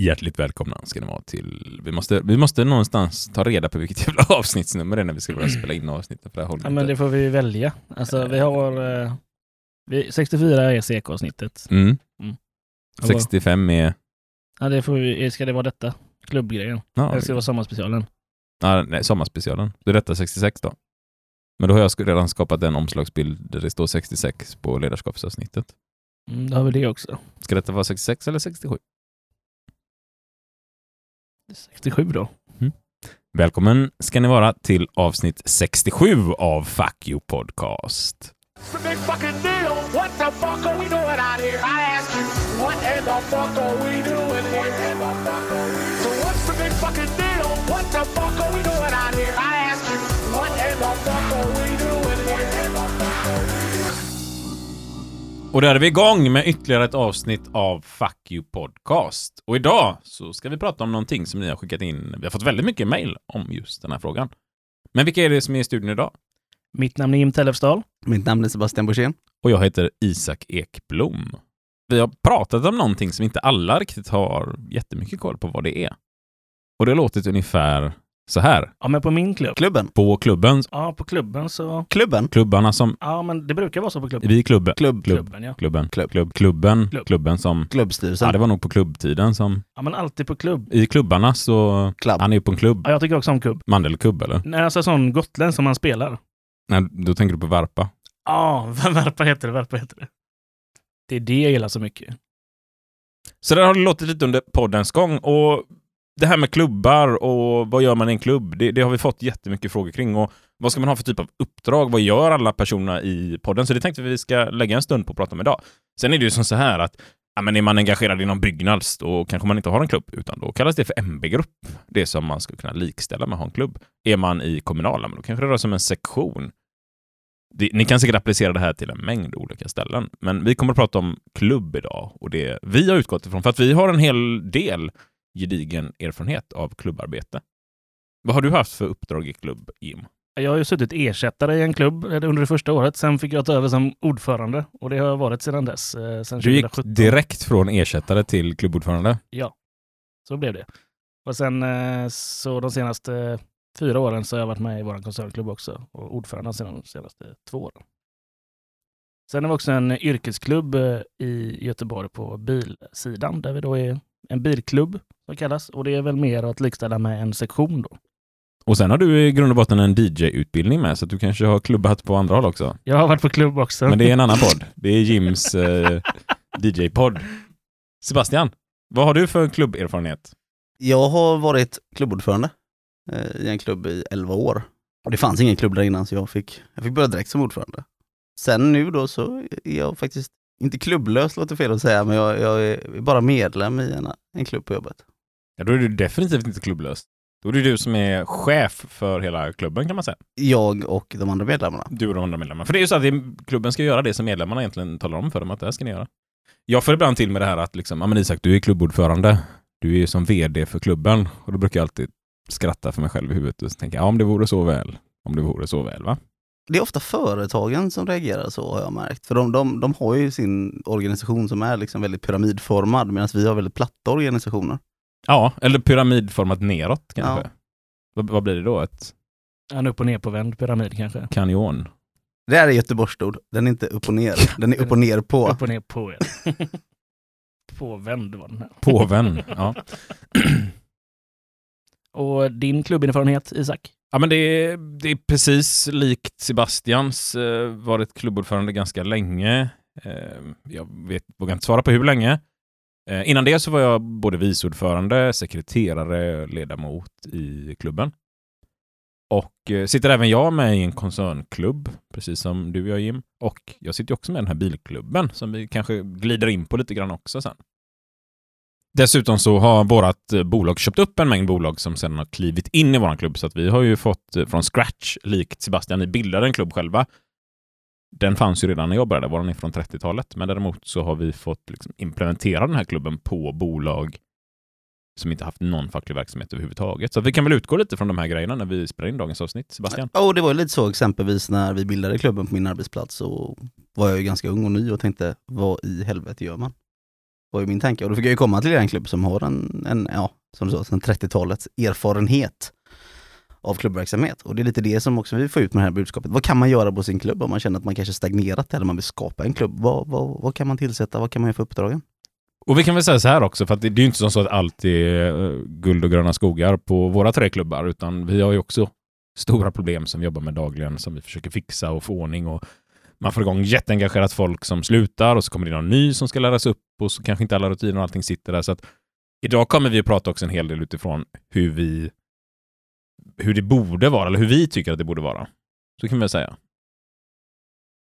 Hjärtligt välkomna ska ni vara till... Vi måste, vi måste någonstans ta reda på vilket jävla avsnittsnummer det är när vi ska börja spela in avsnittet. För det här Ja, men det får vi välja. Alltså, vi har... Eh, vi, 64 är CK-avsnittet. Mm. Mm. 65 är... Ja, det får vi, ska det vara detta? Klubbgrejen? Ja, Eller ska det vara sommarspecialen? ja, nej, sommarspecialen. Då är detta 66 då. Men då har jag redan skapat en omslagsbild där det står 66 på ledarskapsavsnittet. Mm, då har vi det också. Ska detta vara 66 eller 67? 67 då. Välkommen ska ni vara till avsnitt 67 av Fuck You Podcast. It's Och där är vi igång med ytterligare ett avsnitt av Fuck You Podcast. Och idag så ska vi prata om någonting som ni har skickat in. Vi har fått väldigt mycket mail om just den här frågan. Men vilka är det som är i studion idag? Mitt namn är Jim Tellefsdal. Mitt namn är Sebastian Borssén. Och jag heter Isak Ekblom. Vi har pratat om någonting som inte alla riktigt har jättemycket koll på vad det är. Och det har låtit ungefär så här. Ja, men på min klubb. Klubben. På klubben, Ja, på klubben så... Klubben. klubbarna som... Ja, men det brukar vara så på klubben. Vi i klubben. Klubb. Klubb. Klubben, ja. Klubben. Klubb. Klubb. Klubben. Klubb. Klubben som... Klubbstyrelsen. Ja, det var nog på klubbtiden som... Ja, men alltid på klubb. I klubbarna så... Klubb. Han är ju på en klubb. Ja, jag tycker också om kubb. Mandelkubb eller? Nej, alltså sån gotländsk som man spelar. Nej, då tänker du på Varpa. Ja, värpa heter det, värpa heter det. Det är det jag gillar så mycket. Så där har det låtit lite under poddens gång och det här med klubbar och vad gör man i en klubb? Det, det har vi fått jättemycket frågor kring och vad ska man ha för typ av uppdrag? Vad gör alla personerna i podden? Så det tänkte vi vi ska lägga en stund på att prata om idag. Sen är det ju som så här att ja, men är man engagerad inom Byggnads då kanske man inte har en klubb utan då kallas det för MB-grupp. Det som man skulle kunna likställa med att ha en klubb. Är man i kommunala, men då kanske det rör sig om en sektion. Det, ni kan säkert applicera det här till en mängd olika ställen, men vi kommer att prata om klubb idag och det vi har utgått ifrån, för att vi har en hel del gedigen erfarenhet av klubbarbete. Vad har du haft för uppdrag i klubb, Jim? Jag har ju suttit ersättare i en klubb under det första året. Sen fick jag ta över som ordförande och det har jag varit sedan dess. eh, Sedan Du gick 2017. direkt från ersättare till klubbordförande. Ja, så blev det. Och sen eh, så de senaste fyra åren så har jag varit med i vår koncernklubb också och ordförande sedan de senaste två åren. Sen har vi också en yrkesklubb eh, i Göteborg på bilsidan där vi då är en bilklubb som kallas och det är väl mer att likställa med en sektion då. Och sen har du i grund och botten en DJ-utbildning med, så att du kanske har klubbat på andra håll också. Jag har varit på klubb också. Men det är en annan podd. Det är Jims eh, DJ-podd. Sebastian, vad har du för klubberfarenhet? Jag har varit klubbordförande eh, i en klubb i 11 år. Och det fanns ingen klubb där innan så jag fick, jag fick börja direkt som ordförande. Sen nu då så är jag faktiskt, inte klubblös låter fel att säga, men jag, jag är bara medlem i en, en klubb på jobbet. Ja, då är du definitivt inte klubblös. Då är det du som är chef för hela klubben kan man säga. Jag och de andra medlemmarna. Du och de andra medlemmarna. För det är ju så att det, klubben ska göra det som medlemmarna egentligen talar om för dem att det här ska ni göra. Jag får ibland till med det här att liksom, ja men Isak, du är klubbordförande. Du är ju som vd för klubben. Och då brukar jag alltid skratta för mig själv i huvudet och tänka, ja om det vore så väl. Om det vore så väl, va? Det är ofta företagen som reagerar så har jag märkt. För de, de, de har ju sin organisation som är liksom väldigt pyramidformad medan vi har väldigt platta organisationer. Ja, eller pyramidformat neråt kanske. Ja. Vad, vad blir det då? Ett En upp och ner på vänd pyramid kanske. kanjon? Det här är Göteborgsord, den är inte upp och ner, den är upp och ner på. Upp och ner på er. Påvänd var den här. Påven. ja. Och din klubberfarenhet, Isak? Ja, men det är, det är precis likt Sebastians. Eh, varit klubbordförande ganska länge. Eh, jag vet, vågar inte svara på hur länge. Eh, innan det så var jag både viceordförande, sekreterare, ledamot i klubben. Och eh, sitter även jag med i en koncernklubb, precis som du och jag Jim. Och jag sitter också med i den här bilklubben som vi kanske glider in på lite grann också sen. Dessutom så har vårt eh, bolag köpt upp en mängd bolag som sedan har klivit in i vår klubb. Så att vi har ju fått eh, från scratch, likt Sebastian, ni bildade en klubb själva. Den fanns ju redan när jag började, var den är från 30-talet. Men däremot så har vi fått liksom implementera den här klubben på bolag som inte haft någon facklig verksamhet överhuvudtaget. Så vi kan väl utgå lite från de här grejerna när vi spelar in dagens avsnitt, Sebastian. Och det var ju lite så exempelvis när vi bildade klubben på min arbetsplats så var jag ju ganska ung och ny och tänkte, vad i helvete gör man? var ju min tanke. Och då fick jag ju komma till en klubb som har en, en ja, som du sa, sedan 30-talets erfarenhet av klubbverksamhet. Och det är lite det som också vi får ut med det här budskapet. Vad kan man göra på sin klubb om man känner att man kanske stagnerat eller man vill skapa en klubb? Vad, vad, vad kan man tillsätta? Vad kan man göra för uppdragen? Och vi kan väl säga så här också, för att det, det är ju inte som så att allt är eh, guld och gröna skogar på våra tre klubbar, utan vi har ju också stora problem som vi jobbar med dagligen, som vi försöker fixa och få ordning. Och man får igång jätteengagerat folk som slutar och så kommer det någon ny som ska läras upp och så kanske inte alla rutiner och allting sitter där. Så att idag kommer vi att prata också en hel del utifrån hur vi hur det borde vara, eller hur vi tycker att det borde vara. Så kan man säga.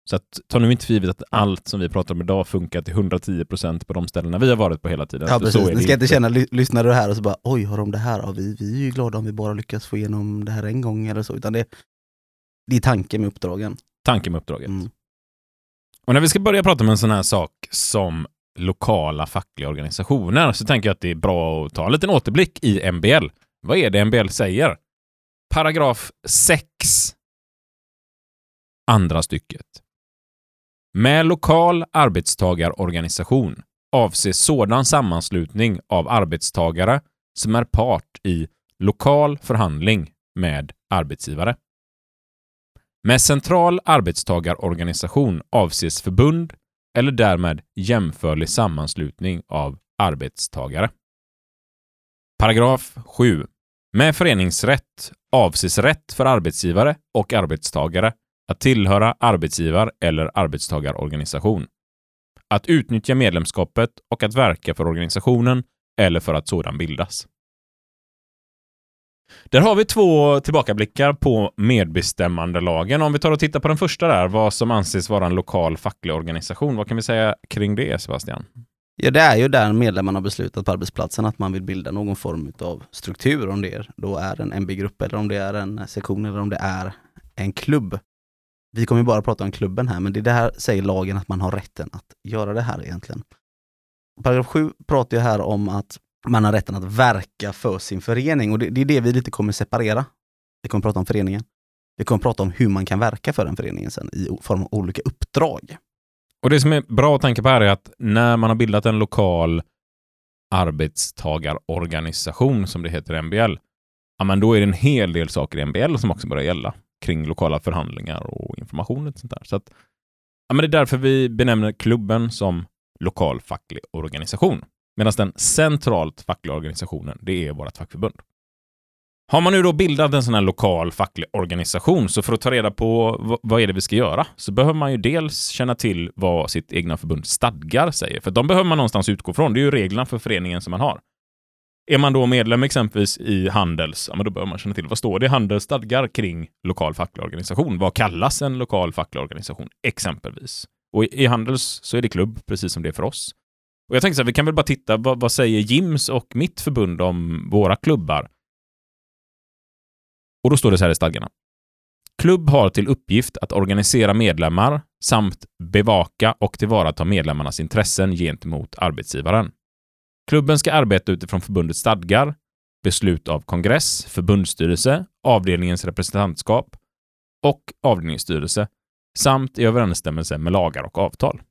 Så att, ta nu inte för givet att allt som vi pratar om idag funkar till 110% på de ställena vi har varit på hela tiden. Ja precis, ni ska inte känna, ly- lyssnar du här och så bara oj har de det här? Ja, vi, vi är ju glada om vi bara lyckas få igenom det här en gång eller så. Utan det, det är tanken med uppdragen. Tanken med uppdraget. Mm. Och när vi ska börja prata om en sån här sak som lokala fackliga organisationer så tänker jag att det är bra att ta en liten återblick i MBL. Vad är det MBL säger? Paragraf 6. Andra stycket. Med lokal arbetstagarorganisation avses sådan sammanslutning av arbetstagare som är part i lokal förhandling med arbetsgivare. Med central arbetstagarorganisation avses förbund eller därmed jämförlig sammanslutning av arbetstagare. Paragraf 7. Med föreningsrätt avses rätt för arbetsgivare och arbetstagare att tillhöra arbetsgivar eller arbetstagarorganisation, att utnyttja medlemskapet och att verka för organisationen eller för att sådan bildas. Där har vi två tillbakablickar på medbestämmandelagen. Om vi tar och tittar på den första där, vad som anses vara en lokal facklig organisation. Vad kan vi säga kring det, Sebastian? Ja det är ju där medlemmarna har beslutat på arbetsplatsen att man vill bilda någon form av struktur, om det är, då är en MB-grupp eller om det är en sektion eller om det är en klubb. Vi kommer ju bara prata om klubben här, men det är det här säger lagen att man har rätten att göra det här egentligen. Paragraf 7 pratar ju här om att man har rätten att verka för sin förening och det, det är det vi lite kommer separera. Vi kommer prata om föreningen. Vi kommer prata om hur man kan verka för en förening sen i form av olika uppdrag. Och det som är bra att tänka på här är att när man har bildat en lokal arbetstagarorganisation, som det heter i MBL, ja, men då är det en hel del saker i MBL som också börjar gälla kring lokala förhandlingar och information och sånt där. Så att, ja, men det är därför vi benämner klubben som lokal facklig organisation. Medan den centralt fackliga organisationen, det är vårt fackförbund. Har man nu då bildat en sån här lokal facklig organisation, så för att ta reda på vad är det vi ska göra, så behöver man ju dels känna till vad sitt egna förbund stadgar säger, för de behöver man någonstans utgå från. Det är ju reglerna för föreningen som man har. Är man då medlem exempelvis i Handels, ja, men då behöver man känna till vad står det i Handels stadgar kring lokal facklig organisation? Vad kallas en lokal facklig organisation exempelvis? Och i i Handels så är det klubb, precis som det är för oss. Och jag tänkte så här, vi kan väl bara titta, vad, vad säger Jims och mitt förbund om våra klubbar? Och då står det så här i stadgarna. Klubb har till uppgift att organisera medlemmar samt bevaka och tillvarata medlemmarnas intressen gentemot arbetsgivaren. Klubben ska arbeta utifrån förbundets stadgar, beslut av kongress, förbundsstyrelse, avdelningens representantskap och avdelningsstyrelse samt i överensstämmelse med lagar och avtal.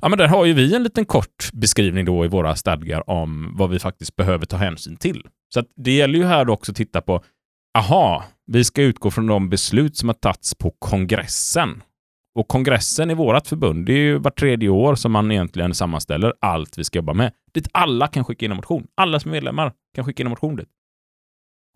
Ja, men där har ju vi en liten kort beskrivning då i våra stadgar om vad vi faktiskt behöver ta hänsyn till. Så att det gäller ju här då också att titta på, aha, vi ska utgå från de beslut som har tagits på kongressen. Och kongressen i vårt förbund, det är ju vart tredje år som man egentligen sammanställer allt vi ska jobba med. Dit alla kan skicka in en motion. Alla som är medlemmar kan skicka in en motion dit.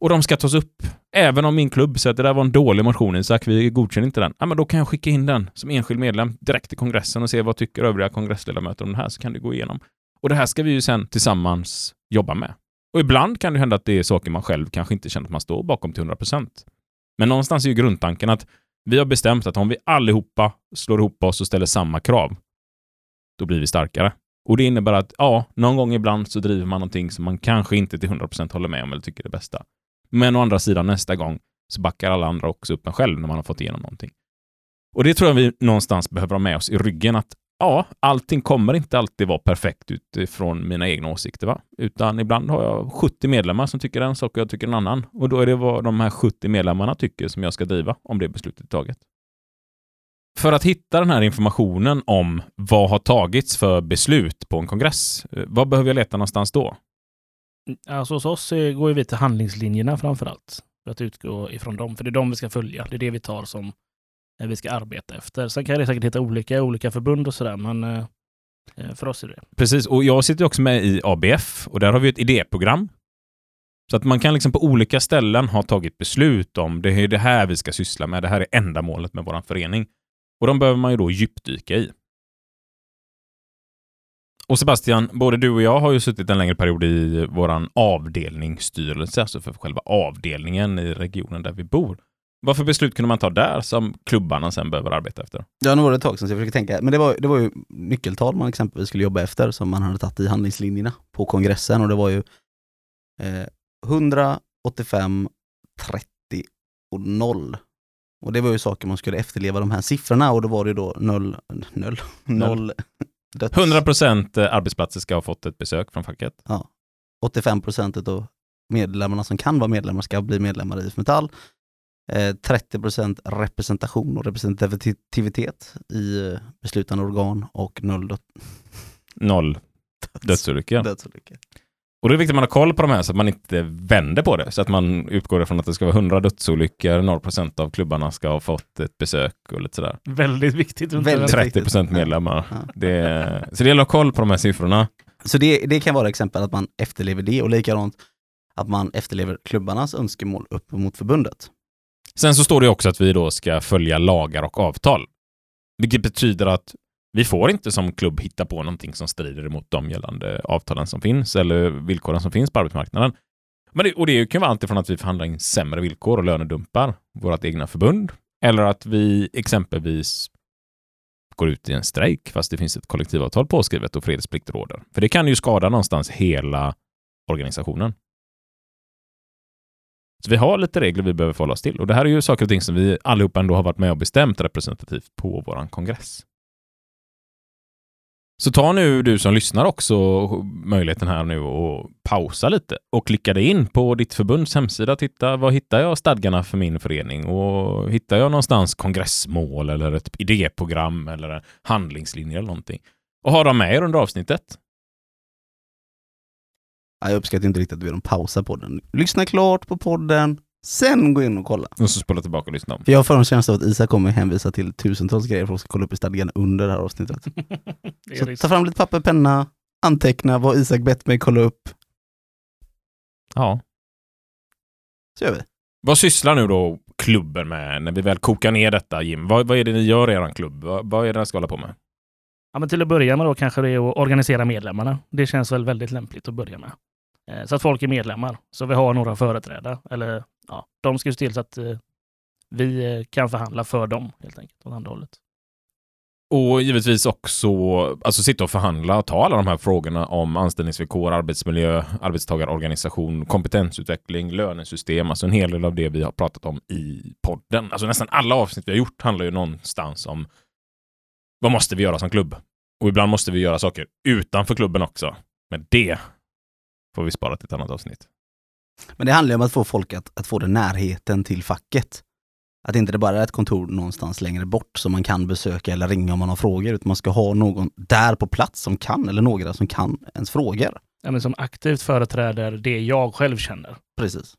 Och de ska tas upp. Även om min klubb säger att det där var en dålig motion, Isak, vi godkänner inte den. Ja, men då kan jag skicka in den som enskild medlem direkt till kongressen och se vad tycker övriga kongressledamöter om det här, så kan det gå igenom. Och det här ska vi ju sen tillsammans jobba med. Och ibland kan det hända att det är saker man själv kanske inte känner att man står bakom till 100%. Men någonstans är ju grundtanken att vi har bestämt att om vi allihopa slår ihop oss och ställer samma krav, då blir vi starkare. Och det innebär att, ja, någon gång ibland så driver man någonting som man kanske inte till 100% håller med om eller tycker är det bästa. Men å andra sidan nästa gång så backar alla andra också upp en själv när man har fått igenom någonting. Och det tror jag vi någonstans behöver ha med oss i ryggen att ja, allting kommer inte alltid vara perfekt utifrån mina egna åsikter, va? Utan ibland har jag 70 medlemmar som tycker en sak och jag tycker en annan. Och då är det vad de här 70 medlemmarna tycker som jag ska driva om det beslutet är taget. för att hitta den här informationen om vad har tagits för beslut på en kongress, eh, vad behöver jag leta någonstans då? Alltså hos oss eh, går vi till handlingslinjerna framför allt. För att utgå ifrån dem, för det är de vi ska följa. Det är det vi tar som vi ska arbeta efter. Sen kan det säkert hitta olika olika förbund och sådär, men eh, eh för oss är det Precis, och jag sitter också med i ABF och där har vi ett idéprogram. Så att man kan liksom på olika ställen ha tagit beslut om det är det här vi ska syssla med, det här är ändamålet med vår förening. Och de behöver man ju då djupdyka i. Och Sebastian, både du och jag har ju suttit en längre period i våran avdelningsstyrelse, alltså för själva avdelningen i regionen där vi bor. Vad för beslut kunde man ta där som klubbarna sen behöver arbeta efter? Ja, nu var det ett tag sedan så jag försöker tänka. Men det var, det var ju nyckeltal man exempelvis skulle jobba efter som man hade tagit i handlingslinjerna på kongressen och det var ju eh, 100, 85, 30 och 0. Och det var ju saker man skulle efterleva de här siffrorna och då var det då 0, 0, 0 döds. 100 procent arbetsplatser ska ha fått ett besök från facket. 85 procent av medlemmarna som kan vara medlemmar ska bli medlemmar i IF Metall. Eh, 30 procent representation och representativitet i eh, beslutande organ och noll död- Noll dödsolyckor. dödsolyckor. Och det är viktigt att man har koll på de här så att man inte vänder på det. Så att man utgår ifrån att det ska vara 100 dödsolyckor, 0 procent av klubbarna ska ha fått ett besök och lite sådär. väldigt viktigt. Väldigt det där. 30 procent medlemmar. Ja. Det, så det gäller att ha koll på de här siffrorna. Så det, det kan vara exempel att man efterlever det och likadant att man efterlever klubbarnas önskemål upp mot förbundet. Sen så står det också att vi då ska följa lagar och avtal. Vilket betyder att vi får inte som klubb hitta på någonting som strider mot de gällande avtalen som finns eller villkoren som finns på arbetsmarknaden. Men det, och det kan vara alltifrån att vi förhandlar in sämre villkor och lönedumpar vårt egna förbund eller att vi exempelvis går ut i en strejk fast det finns ett kollektivavtal påskrivet och fredsplikt råder. För det kan ju skada någonstans hela organisationen. Så vi har lite regler vi behöver förhålla oss till. Och det här är ju saker och ting som vi allihopa ändå har varit med och bestämt representativt på vår kongress. Så ta nu du som lyssnar också möjligheten här nu och pausa lite och klicka dig in på ditt förbunds hemsida titta vad hittar jag stadgarna för min förening och hittar jag någonstans kongressmål eller ett idéprogram eller en handlingslinje eller någonting och ha dem med er under avsnittet. Ja, Jag uppskattar inte riktigt att vi har en pausa på den. Lyssna klart på podden, sen gå in och kolla. Och så spola tillbaka och lyssna om. För jag får en känsla av att Isak kommer hänvisa till tusentals grejer för att ska kolla upp i stadgan under det här avsnittet. Det Så risk. ta fram lite papper, penna, anteckna vad Isak bett mig kolla upp. Ja. Så gör vi. Vad sysslar nu då klubben med när vi väl kokar ner detta, Jim? Vad, vad är det ni gör i er klubb? Vad, vad är det ni ska hålla på med? Ja, men till att börja med då kanske det är att organisera medlemmarna. Det känns väl väldigt lämpligt att börja med. Eh, så att folk är medlemmar. Så vi har några företrädare. Eller ja, de ska se till så att eh, vi eh, kan förhandla för dem helt enkelt. Åt andra hållet. Och givetvis också alltså sitta och förhandla och ta alla de här frågorna om anställningsvillkor, arbetsmiljö, arbetstagarorganisation, kompetensutveckling, lönesystem, alltså en hel del av det vi har pratat om i podden. Alltså nästan alla avsnitt vi har gjort handlar ju någonstans om vad måste vi göra som klubb? Och ibland måste vi göra saker utanför klubben också. Men det får vi spara till ett annat avsnitt. Men det handlar ju om att få folk att, att få den närheten till facket. Att inte det bara är ett kontor någonstans längre bort som man kan besöka eller ringa om man har frågor, utan man ska ha någon där på plats som kan, eller några som kan ens frågor. Ja, men som aktivt företräder det jag själv känner. Precis.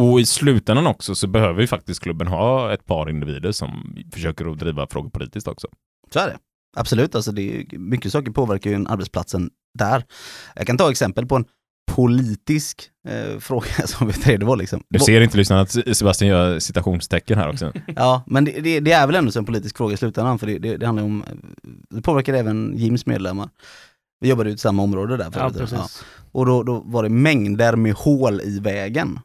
Och i slutändan också så behöver ju faktiskt klubben ha ett par individer som försöker att driva frågor politiskt också. Så är det. Absolut, alltså det är, mycket saker påverkar ju en arbetsplatsen där. Jag kan ta exempel på en politisk eh, fråga som vi tre, det var liksom. Du ser inte lyssnarna att Sebastian gör citationstecken här också. Ja, men det, det, det är väl ändå så en politisk fråga i slutändan, för det, det, det handlar om, det påverkar även Jims medlemmar. Vi jobbade ju i samma område där Ja, förut. precis. Och då, då var det mängder med hål i vägen.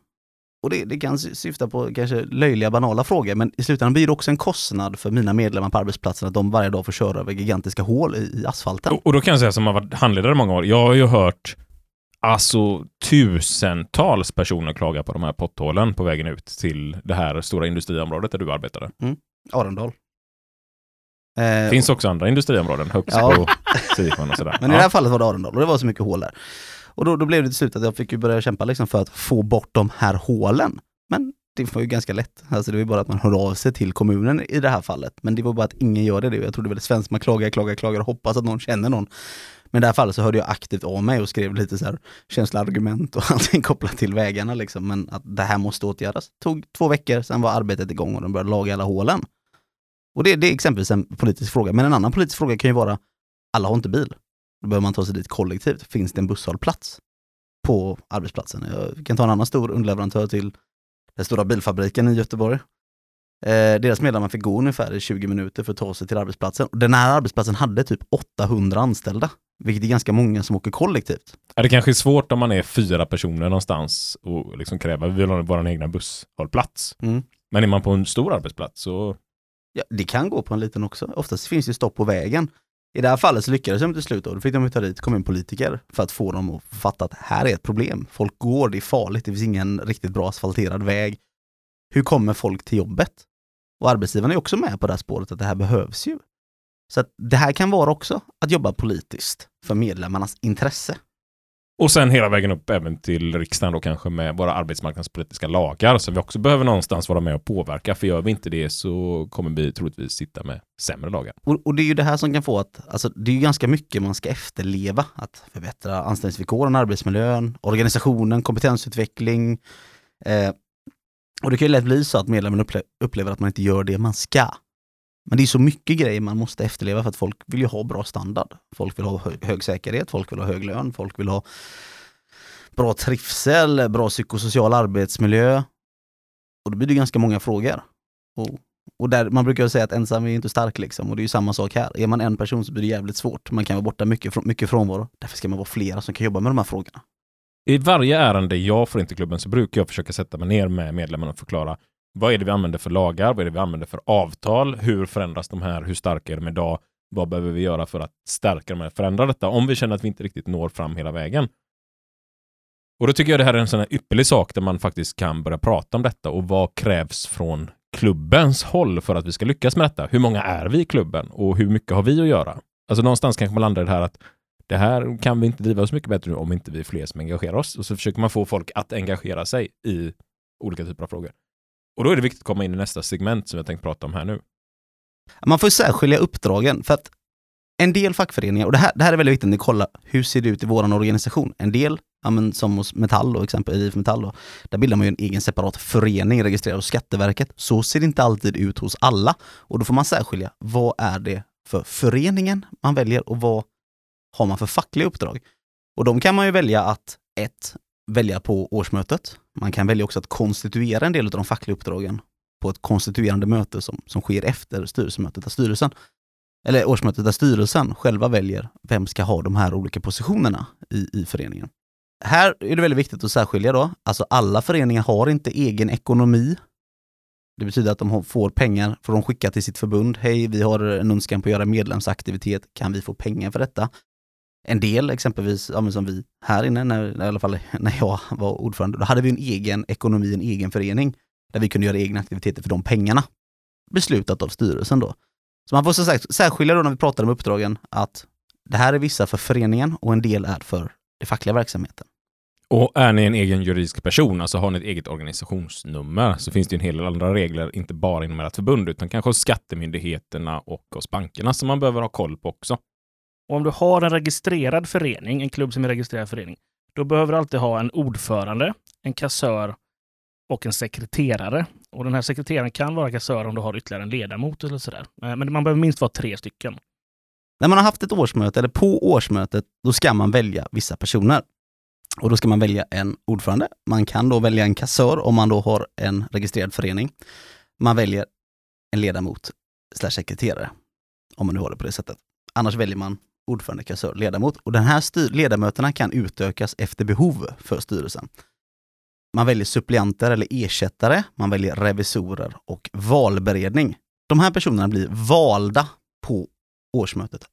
Och det, det kan sy- syfta på kanske löjliga banala frågor, men i slutändan blir det också en kostnad för mina medlemmar på arbetsplatsen att de varje dag får köra över gigantiska hål i, i asfalten. Och, och då kan jag säga som har varit handledare i många år, jag har ju hört alltså tusentals personer klaga på de här potthålen på vägen ut till det här stora industriområdet där du arbetade. Arendal. Det Eh, finns också andra industriområden, Högsbo, Ja. Sivman och sådär. Men i det här fallet var det Arendal och det var så mycket hål där. Och då, då blev det till slut att jag fick ju börja kämpa liksom för att få bort de här hålen. Men det var ju ganska lätt. Alltså det var ju bara att man hör av sig till kommunen i det här fallet. Men det var bara att ingen gör det. Jag tror det är väldigt svenskt, man klagar, klagar, klagar och hoppas att någon känner någon. Men i det här fallet så hörde jag aktivt av mig och skrev lite så här känsloargument och allting kopplat till vägarna liksom. Men att det här måste åtgärdas. Det tog två veckor, sen var arbetet igång och de började laga alla hålen. Och det, det är exempelvis en politisk fråga. Men en annan politisk fråga kan ju vara, alla har inte bil. Då behöver man ta sig dit kollektivt. Finns det en busshållplats på arbetsplatsen? Jag kan ta en annan stor underleverantör till den stora bilfabriken i Göteborg. Eh, deras medlemmar fick gå ungefär i 20 minuter för att ta sig till arbetsplatsen. Den här arbetsplatsen hade typ 800 anställda, vilket är ganska många som åker kollektivt. Ja, det kanske är svårt om man är fyra personer någonstans och liksom kräver vi vill ha vår egna busshållplats. Mm. Men är man på en stor arbetsplats så Ja, det kan gå på en liten också. Oftast finns det stopp på vägen. I det här fallet så lyckades de till slut och då fick de ta dit kommunpolitiker för att få dem att fatta att här är ett problem. Folk går, det är farligt, det finns ingen riktigt bra asfalterad väg. Hur kommer folk till jobbet? Och arbetsgivarna är också med på det här spåret att det här behövs ju. Så det här kan vara också att jobba politiskt för medlemmarnas intresse. Och sen hela vägen upp även till riksdagen då kanske med våra arbetsmarknadspolitiska lagar som vi också behöver någonstans vara med och påverka. För gör vi inte det så kommer vi troligtvis sitta med sämre lagar. Och, och det är ju det här som kan få att, alltså det är ju ganska mycket man ska efterleva. Att förbättra anställningsvillkoren, arbetsmiljön, organisationen, kompetensutveckling. Eh, och det kan ju lätt bli så att medlemmen upple- upplever att man inte gör det man ska. Men det är så mycket grejer man måste efterleva för att folk vill ju ha bra standard. Folk vill ha hög säkerhet, folk vill ha hög lön, folk vill ha bra trivsel, bra psykosocial arbetsmiljö. Och då blir det ganska många frågor. Och och där, man brukar ju säga att ensam är inte stark liksom, och det är ju samma sak här. Är man en person så blir det jävligt svårt. Man kan vara borta mycket, mycket frånvaro. Därför ska man vara flera som kan jobba med de här frågorna. I varje ärende jag får in till klubben så brukar jag försöka sätta mig ner med medlemmarna och förklara vad är det vi använder för lagar? Vad är det vi använder för avtal? Hur förändras de här? Hur starka är de idag? Vad behöver vi göra för att stärka de här förändra detta? Om vi känner att vi inte riktigt når fram hela vägen. Och då tycker jag det här är en sån här ypperlig sak där man faktiskt kan börja prata om detta och vad krävs från klubbens håll för att vi ska lyckas med detta? Hur många är vi i klubben och hur mycket har vi att göra? Alltså någonstans kanske man landar i det här att det här kan vi inte driva så mycket bättre om inte vi är fler som engagerar oss. Och så försöker man få folk att engagera sig i olika typer av frågor. Och då är det viktigt att komma in i nästa segment som jag tänkte prata om här nu. Man får ju särskilja uppdragen för att en del fackföreningar, och det här, det här är väldigt viktigt ni kollar, hur ser det ut i vår organisation? En del, ja, men som hos Metall då, exempel IF Metall då, där bildar man ju en egen separat förening registrerad hos Skatteverket. Så ser det inte alltid ut hos alla. Och då får man särskilja, vad är det för föreningen man väljer och vad har man för fackliga uppdrag? Och de kan man ju välja att, ett, välja på årsmötet. Man kan välja också att konstituera en del av de fackliga uppdragen på ett konstituerande möte som, som sker efter styrelsemötet, där styrelsen, eller årsmötet där styrelsen själva väljer vem ska ha de här olika positionerna i, i föreningen. Här är det väldigt viktigt att särskilja då, alltså alla föreningar har inte egen ekonomi. Det betyder att de får pengar, från de skicka till sitt förbund. Hej, vi har en önskan på att göra medlemsaktivitet, kan vi få pengar för detta? En del, exempelvis ja, men som vi här inne, när, i alla fall när jag var ordförande, då hade vi en egen ekonomi, en egen förening där vi kunde göra egna aktiviteter för de pengarna. Beslutat av styrelsen då. Så man får så sagt särskilja då när vi pratar om uppdragen att det här är vissa för föreningen och en del är för den fackliga verksamheten. Och är ni en egen juridisk person, alltså har ni ett eget organisationsnummer, så finns det ju en hel del andra regler, inte bara inom ert förbund, utan kanske hos skattemyndigheterna och hos bankerna som man behöver ha koll på också. Och om du har en registrerad förening, en klubb som är registrerad förening, då behöver du alltid ha en ordförande, en kassör och en sekreterare. Och den här sekreteraren kan vara kassör om du har ytterligare en ledamot eller sådär. Eh, men man behöver minst vara tre stycken. När man har haft ett årsmöte, eller på årsmötet, då ska man välja vissa personer. Och då ska man välja en ordförande. Man kan då välja en kassör om man då har en registrerad förening. Man väljer en ledamot slash sekreterare, om man nu har det på det sättet. Annars väljer man ordförande, kassör, ledamot. Och den här styr- ledamöterna kan utökas efter behov för styrelsen. Man väljer suppleanter eller ersättare, man väljer revisorer och valberedning. De här personerna blir valda på årsmötet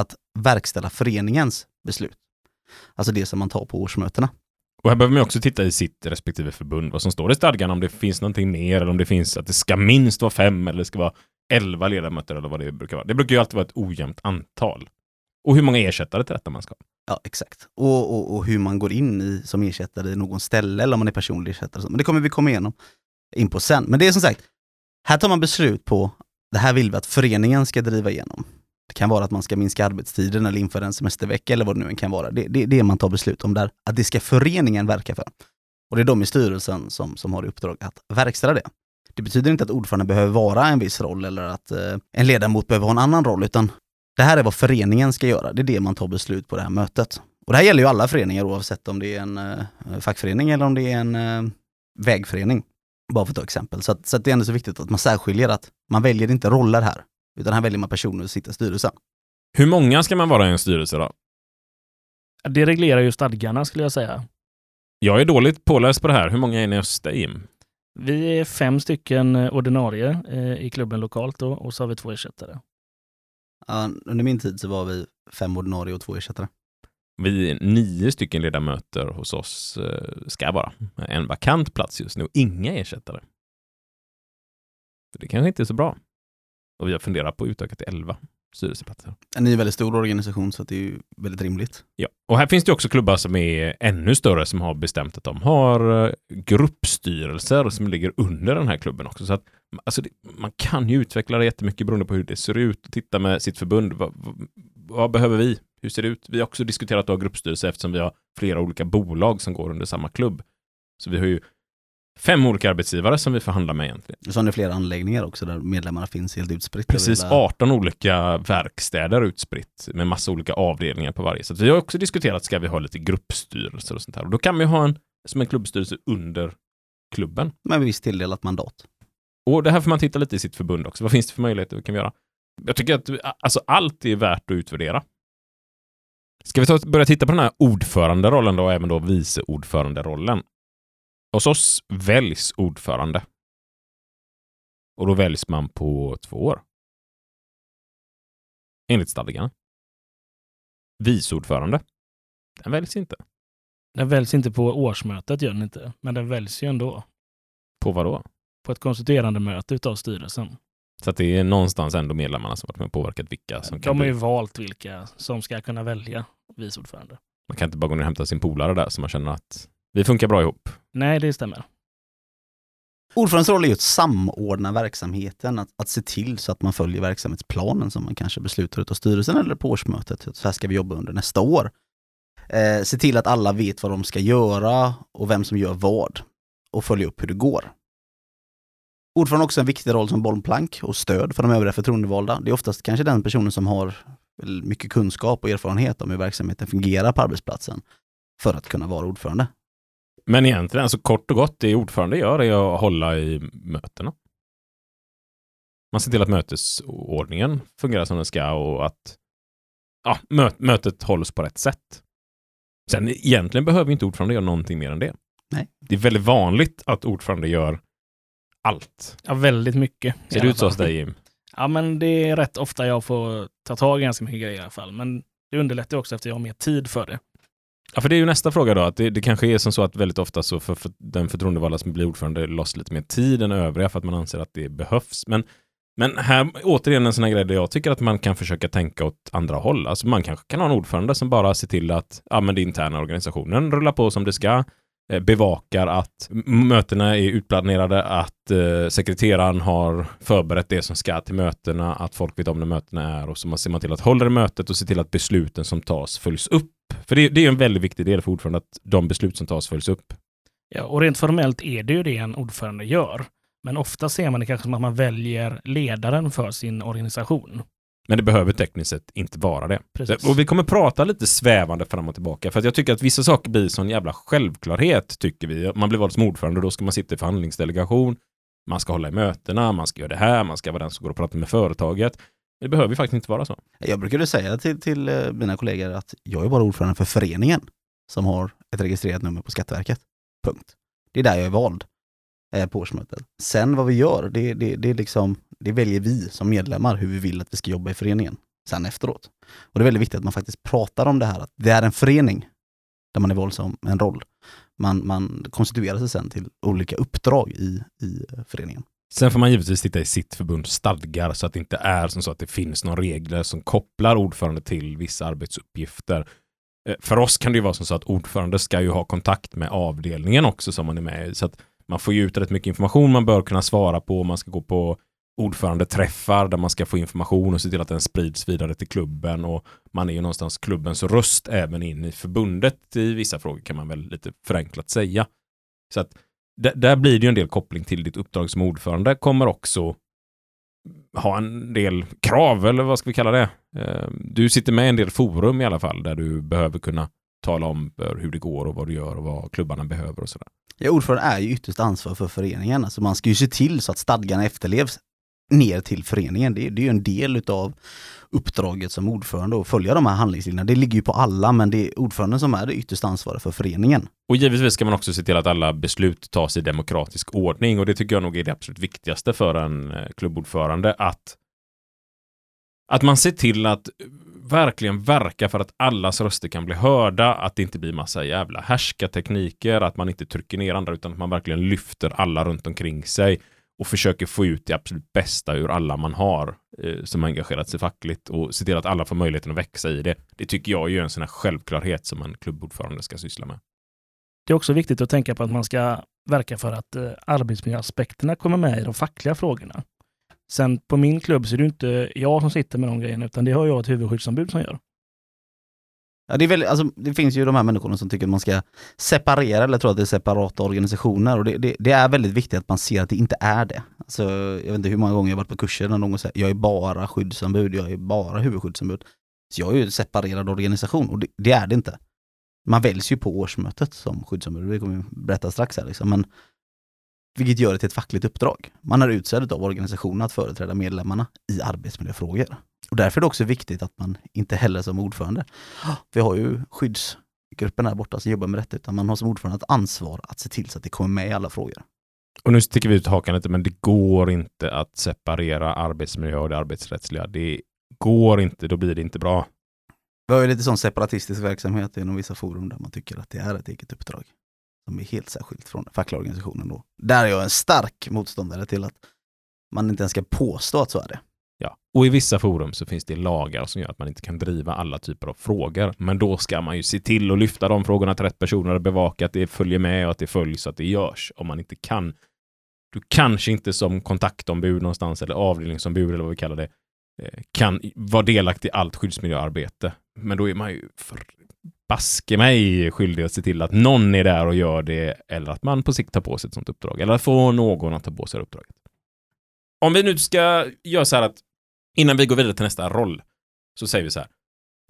att verkställa föreningens beslut. Alltså det som man tar på årsmötena. Och här behöver man också titta i sitt respektive förbund, vad som står i stadgan, om det finns någonting mer, eller om det finns att det ska minst vara fem, eller det ska vara elva ledamöter, eller vad det brukar vara. Det brukar ju alltid vara ett ojämnt antal. Och hur många ersättare till detta man ska ha. Ja, exakt. Och, och, och hur man går in i som ersättare i någon ställe eller om man är personlig ersättare. Men det kommer vi komma igenom. in på sen. Men det är som sagt, här tar man beslut på, det här vill vi att föreningen ska driva igenom. Det kan vara att man ska minska arbetstiden eller införa en semestervecka eller vad det nu än kan vara. Det är det, det man tar beslut om där, att det ska föreningen verka för. Och det är de i styrelsen som, som har i uppdrag att verkställa det. Det betyder inte att ordföranden behöver vara en viss roll eller att eh, en ledamot behöver ha en annan roll, utan det här är vad föreningen ska göra. Det är det man tar beslut på det här mötet. Och det här gäller ju alla föreningar oavsett om det är en eh, fackförening eller om det är en eh, vägförening. Bara för att ta exempel. Så, att, så att det är ändå så viktigt att man särskiljer att man väljer inte roller här, utan här väljer man personer att sitta i styrelsen. Hur många ska man vara i en styrelse då? Det reglerar ju stadgarna skulle jag säga. Jag är dåligt påläst på det här. Hur många är ni hos dig, Jim? Vi är fem stycken eh, ordinarie eh, i klubben lokalt då, och så har vi två ersättare. Ja, under min tid så var vi fem ordinarie och två ersättare. Vi är nio stycken ledamöter hos oss eh, ska vara. En vakant plats just nu och inga ersättare. Så det kanske inte är så bra. Och vi har funderat på att utöka till elva styrelseplatser. Ni är en väldigt stor organisation så det är ju väldigt rimligt. Ja, och här finns det också klubbar som är ännu större som har bestämt att de har eh, gruppstyrelser som ligger under den här klubben också. Så att alltså det, man kan ju utveckla det jättemycket beroende på hur det ser ut och titta med sitt förbund. Vad, vad, vad behöver vi? Hur ser det ut? Vi har också diskuterat att ha gruppstyrelse eftersom vi har flera olika bolag som går under samma klubb. Så vi har ju fem olika arbetsgivare som vi förhandlar med egentligen. Så har ni flera anläggningar också där medlemmarna finns helt utspritt. Precis över hela- 18 olika verkstäder utspritt med massa olika avdelningar på varje. Så vi har också diskuterat, ska vi ha lite gruppstyrelser och sånt här? Och då kan vi ha en som en klubbstyrelse under klubben. Med visst tilldelat mandat. Och det här får man titta lite i sitt förbund också. Vad finns det för möjligheter vi kan göra? Jag tycker att alltså, allt är värt att utvärdera. Ska vi ta, börja titta på den här ordföranderollen då, och även då vice ordföranderollen? Hos oss väljs ordförande. Och då väljs man på två år. Enligt stadgarna. Vice ordförande. Den väljs inte. Den väljs inte på årsmötet, gör den inte. Men den väljs ju ändå På vad då? på ett konstituerande möte utav styrelsen. Så att det är någonstans ändå medlemmarna som varit med och påverkat vilka som kan De har ju bli. valt vilka som ska kunna välja vice ordförande. Man kan inte bara gå ner och hämta sin polare där så man känner att vi funkar bra ihop. Nej, det stämmer. Ordförandens roll är ju att samordna verksamheten, att, att se till så att man följer verksamhetsplanen som man kanske beslutar av styrelsen eller på årsmötet. Så här ska vi jobba under nästa år. Eh, se till att alla vet vad de ska göra och vem som gör vad och följa upp hur det går. Ordföranden har också en viktig roll som bollplank och stöd för de övriga förtroendevalda. Det är oftast kanske den personen som har mycket kunskap och erfarenhet om hur verksamheten fungerar på arbetsplatsen för att kunna vara ordförande. Men egentligen, alltså kort och gott, det ordförande gör är att hålla i mötena. Man ser till att mötesordningen fungerar som den ska och att ja, mö mötet hålls på rätt sätt. Sen egentligen behöver inte ordförande göra någonting mer än det. Nej. Det är väldigt vanligt att ordförande gör allt. Ja, väldigt mycket. Ser det ut så hos dig Jim? Ja, men det är rätt ofta jag får ta tag i ganska mycket grejer i alla fall. Men det underlättar också efter att jag har mer tid för det. Ja, för det är ju nästa fråga då. Att det, det kanske är som så att väldigt ofta så för, för den förtroendevalda som blir ordförande loss lite mer tid än övriga för att man anser att det behövs. Men, men här återigen en sån här grej där jag tycker att man kan försöka tänka åt andra håll. Alltså man kanske kan ha en ordförande som bara ser till att ja, men den interna organisationen rullar på som det ska. Eh, bevakar att mötena är utplanerade, att eh, sekreteraren har förberett det som ska till mötena, att folk vet om när mötena är och så man ser man till att hålla det mötet och se till att besluten som tas följs upp. För det, det är en väldigt viktig del för ordförande att de beslut som tas följs upp. Ja, och rent formellt är det ju det en ordförande gör. Men ofta ser man det kanske som att man väljer ledaren för sin organisation. Men det behöver tekniskt sett inte vara det. Precis. Och vi kommer prata lite svävande fram och tillbaka för att jag tycker att vissa saker blir sån jävla självklarhet tycker vi. Man blir vald som ordförande och då ska man sitta i förhandlingsdelegation. Man ska hålla i mötena, man ska göra det här, man ska vara den som går och pratar med företaget. Det behöver ju faktiskt inte vara så. Jag brukade säga till, till eh, mina kollegor att jag är bara ordförande för föreningen som har ett registrerat nummer på Skatteverket. Punkt. Det är där jag är vald eh, på årsmötet. Sen vad vi gör, det, det, det, är liksom, det väljer vi som medlemmar hur vi vill att vi ska jobba i föreningen sen efteråt. Och det är väldigt viktigt att man faktiskt pratar om det här, att det är en förening där man är vald som en roll. Man, man konstituerar sig sen till olika uppdrag i, i föreningen. Sen får man givetvis titta i sitt förbunds stadgar så att det inte är som så att det finns några regler som kopplar ordförande till vissa arbetsuppgifter. Eh, för oss kan det ju vara som så att ordförande ska ju ha kontakt med avdelningen också som man är med i. Så att man får ju ut rätt mycket information man bör kunna svara på. Man ska gå på ordförandeträffar där man ska få information och se till att den sprids vidare till klubben och man är ju någonstans klubbens röst även in i förbundet i vissa frågor kan man väl lite förenklat säga. Så att där blir det ju en del koppling till ditt uppdrag som ordförande kommer också ha en del krav, eller vad ska vi kalla det? Ehm, du sitter med i en del forum i alla fall, där du behöver kunna tala om hur det går och vad du gör och vad klubbarna behöver och sådär. Ja, ordförande är ju ytterst ansvar för föreningen. Alltså man ska ju se till så att stadgarna efterlevs ner till föreningen. Det, det är ju en del utav uppdraget som ordförande att följa de här handlingslinjerna. Det ligger ju på alla, men det är ordföranden som är det ytterst ansvariga för föreningen. Och givetvis ska man också se till att alla beslut tas i demokratisk ordning och det tycker jag nog är det absolut viktigaste för en eh, klubbordförande att att man ser till att verkligen verka för att allas röster kan bli hörda, att det inte blir massa jävla härskartekniker, att man inte trycker ner andra utan att man verkligen lyfter alla runt omkring sig och försöker få ut det absolut bästa ur alla man har eh, som engagerat sig fackligt och se till att alla får möjligheten att växa i det. Det tycker jag är en sån här självklarhet som en klubbordförande ska syssla med. Det är också viktigt att tänka på att man ska verka för att eh, arbetsmiljöaspekterna kommer med i de fackliga frågorna. Sen på min klubb så är det inte jag som sitter med de grejerna, utan det har jag ett huvudskyddsombud som gör. Ja, det, är väldigt, alltså, det finns ju de här människorna som tycker att man ska separera eller tror att det är separata organisationer och det, det, det, är väldigt viktigt att man ser att det inte är det. Alltså, jag vet inte hur många gånger jag varit på kurser när någon säger jag är bara skyddsombud, jag är bara huvudskyddsombud. Så jag är ju en separerad organisation och det, det, är det inte. Man väljs ju på årsmötet som skyddsombud, det kommer vi berätta strax här liksom. Men, vilket gör det till ett fackligt uppdrag. Man är utsedd av organisationen att företräda medlemmarna i arbetsmiljöfrågor. Och därför är det också viktigt att man inte heller som ordförande, vi har ju skyddsgruppen här borta som jobbar med detta, utan man har som ordförande ett ansvar att se till så att det kommer med i alla frågor. Och nu sticker vi ut hakan lite, men det går inte att separera arbetsmiljö och det arbetsrättsliga. Det går inte, då blir det inte bra. Vi har ju lite sån separatistisk verksamhet inom vissa forum där man tycker att det är ett eget uppdrag. Som är helt särskilt från fackliga organisationen då. Där är jag en stark motståndare till att man inte ens ska påstå att så är det. Ja, och i vissa forum så finns det lagar som gör att man inte kan driva alla typer av frågor. Men då ska man ju se till att lyfta de frågorna till rätt personer och bevaka att det följer med och att det följs, att det görs. Om man inte kan. Du kanske inte som kontaktombud någonstans eller avdelningsombud eller vad vi kallar det eh, kan vara delaktig i allt skyddsmiljöarbete. Men då är man ju för baske mig skyldig att se till att någon är där och gör det eller att man på sikt tar på sig ett sånt uppdrag eller att få någon att ta på sig uppdraget. Om vi nu ska göra så här att innan vi går vidare till nästa roll så säger vi så här.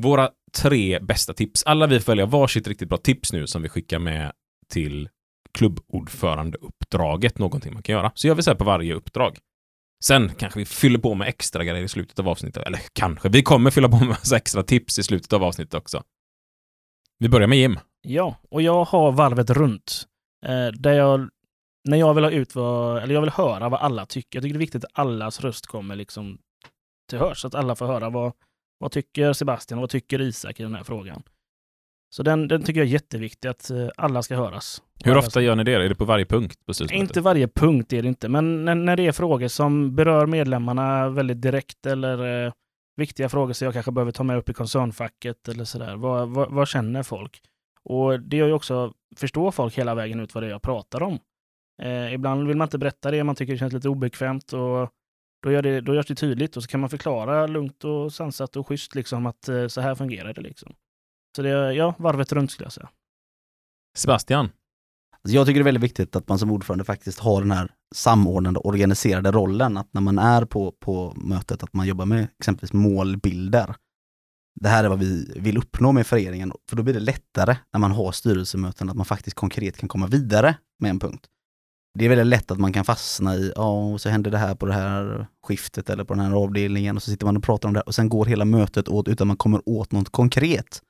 Våra tre bästa tips. Alla vi får välja varsitt riktigt bra tips nu som vi skickar med till klubbordförandeuppdraget, någonting man kan göra. Så gör vi så här på varje uppdrag. Sen kanske vi fyller på med extra grejer i slutet av avsnittet. Eller kanske, vi kommer fylla på med massa extra tips i slutet av avsnittet också. Vi börjar med Jim. Ja, och jag har varvet runt. Eh, där jag, när jag vill ha ut vad, eller jag vill höra vad alla tycker. Jag tycker det är viktigt att allas röst kommer liksom till hörs, så att alla får höra vad, vad tycker Sebastian och vad tycker Isak i den här frågan. Så den, den tycker jag är jätteviktig, att eh, alla ska höras. Hur ofta gör ni det? Är det på varje punkt? På inte varje punkt är det inte, men när, när det är frågor som berör medlemmarna väldigt direkt eller eh, viktiga frågor som jag kanske behöver ta med upp i koncernfacket eller sådär. Vad, vad, vad, känner folk? Och det gör ju också, förstår folk hela vägen ut vad det är jag pratar om? Eh, ibland vill man inte berätta det, man tycker det känns lite obekvämt och då, gör det, då görs det tydligt och så kan man förklara lugnt och sansat och schysst liksom att eh, så här fungerar det liksom. Så det är, ja, varvet runt skulle jag säga. Sebastian? Alltså jag tycker det är väldigt viktigt att man som ordförande faktiskt har den här samordnande, organiserade rollen. Att när man är på, på mötet, att man jobbar med exempelvis målbilder. Det här är vad vi vill uppnå med föreningen, för då blir det lättare när man har styrelsemöten, att man faktiskt konkret kan komma vidare med en punkt. Det är väldigt lätt att man kan fastna i, ja, så händer det här på det här skiftet eller på den här avdelningen och så sitter man och pratar om det och sen går hela mötet åt utan man kommer åt något konkret.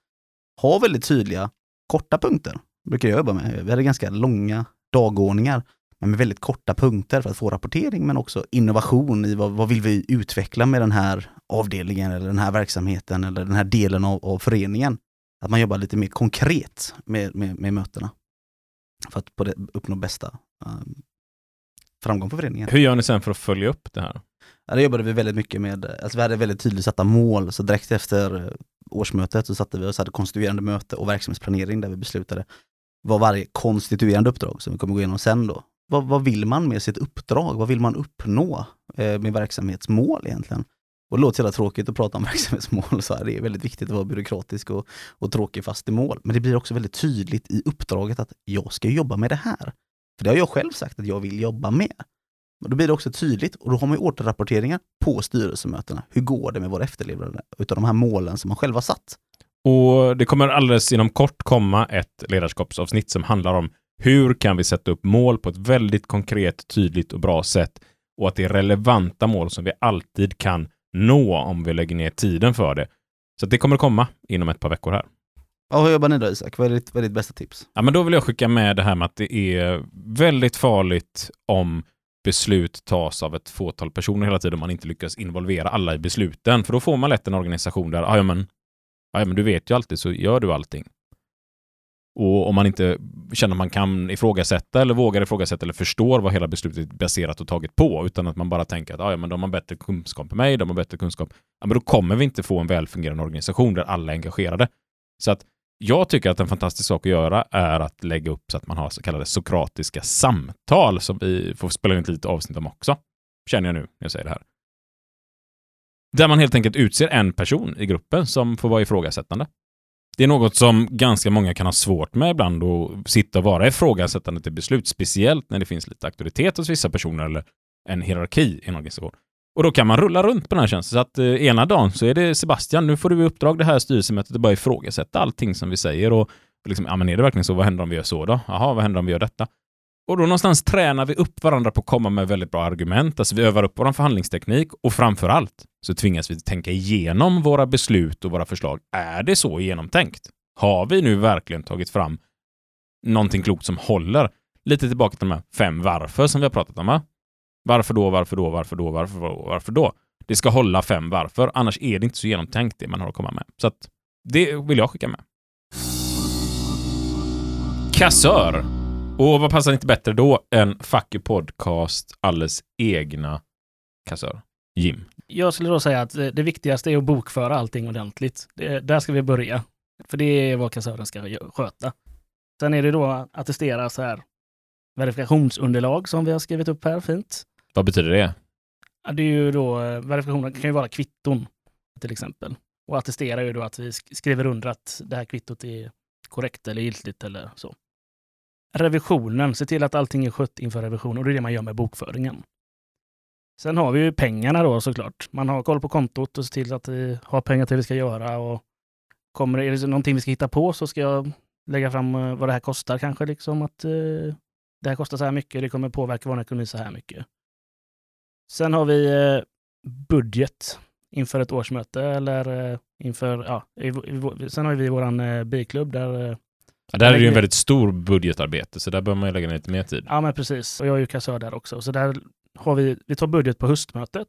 Ha väldigt tydliga, korta punkter brukar jag jobba med. Vi hade ganska långa dagordningar, men med väldigt korta punkter för att få rapportering, men också innovation i vad, vad vill vi utveckla med den här avdelningen eller den här verksamheten eller den här delen av, av föreningen. Att man jobbar lite mer konkret med, med, med mötena. För att på det, uppnå bästa framgång för föreningen. Hur gör ni sen för att följa upp det här? Ja, det jobbade vi väldigt mycket med, alltså vi hade väldigt tydligt satta mål, så direkt efter årsmötet så satte vi oss hade konstituerande möte och verksamhetsplanering där vi beslutade vad varje konstituerande uppdrag, som vi kommer gå igenom sen då, vad, vad vill man med sitt uppdrag? Vad vill man uppnå eh, med verksamhetsmål egentligen? Och det låter jävla tråkigt att prata om verksamhetsmål, så här. det är väldigt viktigt att vara byråkratisk och, och tråkig fast i mål. Men det blir också väldigt tydligt i uppdraget att jag ska jobba med det här. För det har jag själv sagt att jag vill jobba med. Men då blir det också tydligt och då har man ju återrapporteringar på styrelsemötena. Hur går det med våra efterlevnad utav de här målen som man själv har satt? Och det kommer alldeles inom kort komma ett ledarskapsavsnitt som handlar om hur kan vi sätta upp mål på ett väldigt konkret, tydligt och bra sätt och att det är relevanta mål som vi alltid kan nå om vi lägger ner tiden för det. Så det kommer komma inom ett par veckor här. Ja, hur jobbar ni då Isak? Vad är ditt, vad är ditt bästa tips? Ja, men då vill jag skicka med det här med att det är väldigt farligt om beslut tas av ett fåtal personer hela tiden om man inte lyckas involvera alla i besluten. För då får man lätt en organisation där, ah, ja men, ah, ja, men du vet ju alltid så gör du allting. Och om man inte känner att man kan ifrågasätta eller vågar ifrågasätta eller förstår vad hela beslutet är baserat och taget på, utan att man bara tänker att "Ah, ja, men de har bättre kunskap än mig, de har bättre kunskap, ja, men då kommer vi inte få en välfungerande organisation där alla är engagerade. Så att jag tycker att en fantastisk sak att göra är att lägga upp så att man har så kallade sokratiska samtal som vi får spela in ett litet avsnitt om också. Känner jag nu när jag säger det här. Där man helt enkelt utser en person i gruppen som får vara ifrågasättande. Det är något som ganska många kan ha svårt med ibland att sitta och vara ifrågasättande till beslut, speciellt när det finns lite auktoritet hos vissa personer eller en hierarki i en organisation. Och då kan man rulla runt på den här tjänsten. Så att eh, ena dagen så är det Sebastian, nu får du i uppdrag det här styrelsemötet att bara ifrågasätta allting som vi säger och liksom, ja men är det verkligen så? Vad händer om vi gör så då? Jaha, vad händer om vi gör detta? Och då någonstans tränar vi upp varandra på att komma med väldigt bra argument. Alltså vi övar upp vår förhandlingsteknik och framför allt så tvingas vi tänka igenom våra beslut och våra förslag. Är det så genomtänkt? Har vi nu verkligen tagit fram någonting klokt som håller? Lite tillbaka till de här fem varför som vi har pratat om. Va? Varför då, varför då, varför då, varför då, varför då? Det ska hålla fem varför, annars är det inte så genomtänkt det man har att komma med. Så att det vill jag skicka med. Kassör. Och vad passar inte bättre då än Fucky Podcast alldeles egna kassör? Jim. Jag skulle då säga att eh, det viktigaste är att bokföra allting ordentligt. Det, där ska vi börja. För det är vad kassören ska sköta. Sen är det då att attestera så här verifikationsunderlag som vi har skrivit upp här fint. Vad betyder det? Ja, Det är ju då, eh, verifikationer kan ju vara kvitton till exempel. Och attestera är ju då att vi skriver under att det här kvittot är korrekt eller giltigt eller så. Revisionen, se till att allting är skött inför revision och det är det man gör med bokföringen. Sen har vi ju pengarna då såklart. Man har koll på kontot och ser till att vi har pengar till det vi ska göra. Och kommer är det någonting vi ska hitta på så ska jag lägga fram eh, vad det här kostar kanske. Liksom att eh, det här kostar så här mycket, det kommer påverka vår ekonomi så här mycket. Sen har vi eh, budget inför ett årsmöte eller eh, inför, ja, i, i, sen har vi vår eh, biklubb där, Ja, där är det ju en väldigt stor budgetarbete, så där behöver man ju lägga ner lite mer tid. ja men precis, och jag är ju kassör där också. Så där har vi, vi tar budget på höstmötet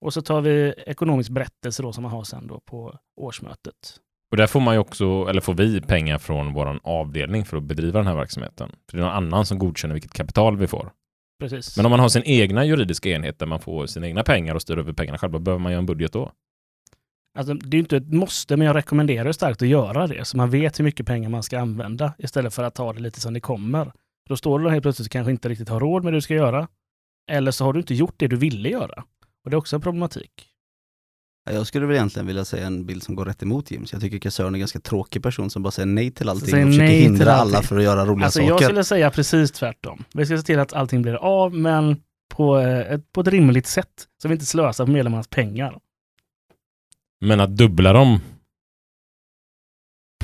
och så tar vi ekonomisk berättelse då som man har sen då på årsmötet. Och där får man ju också, eller får vi pengar från vår avdelning för att bedriva den här verksamheten. För det är någon annan som godkänner vilket kapital vi får. Precis. Men om man har sin egna juridiska enhet där man får sina egna pengar och styr över pengarna själv, behöver man göra en budget då? Alltså, det är inte ett måste, men jag rekommenderar starkt att göra det. Så man vet hur mycket pengar man ska använda istället för att ta det lite som det kommer. Då står du helt plötsligt och kanske inte riktigt har råd med det du ska göra. Eller så har du inte gjort det du ville göra. Och det är också en problematik. Ja, Jag skulle väl egentligen vilja säga en bild som går rätt emot Jim. Så Jag tycker kassören är en ganska tråkig person som bara säger nej till allting säger och försöker hindra alla för att göra roliga Alltså jag saker. skulle säga precis tvärtom. Vi ska se till att allting blir av, men på, eh, ett, på ett rimligt sätt. Så vi inte slösar på medlemmarnas pengar. Men att dubbla dem,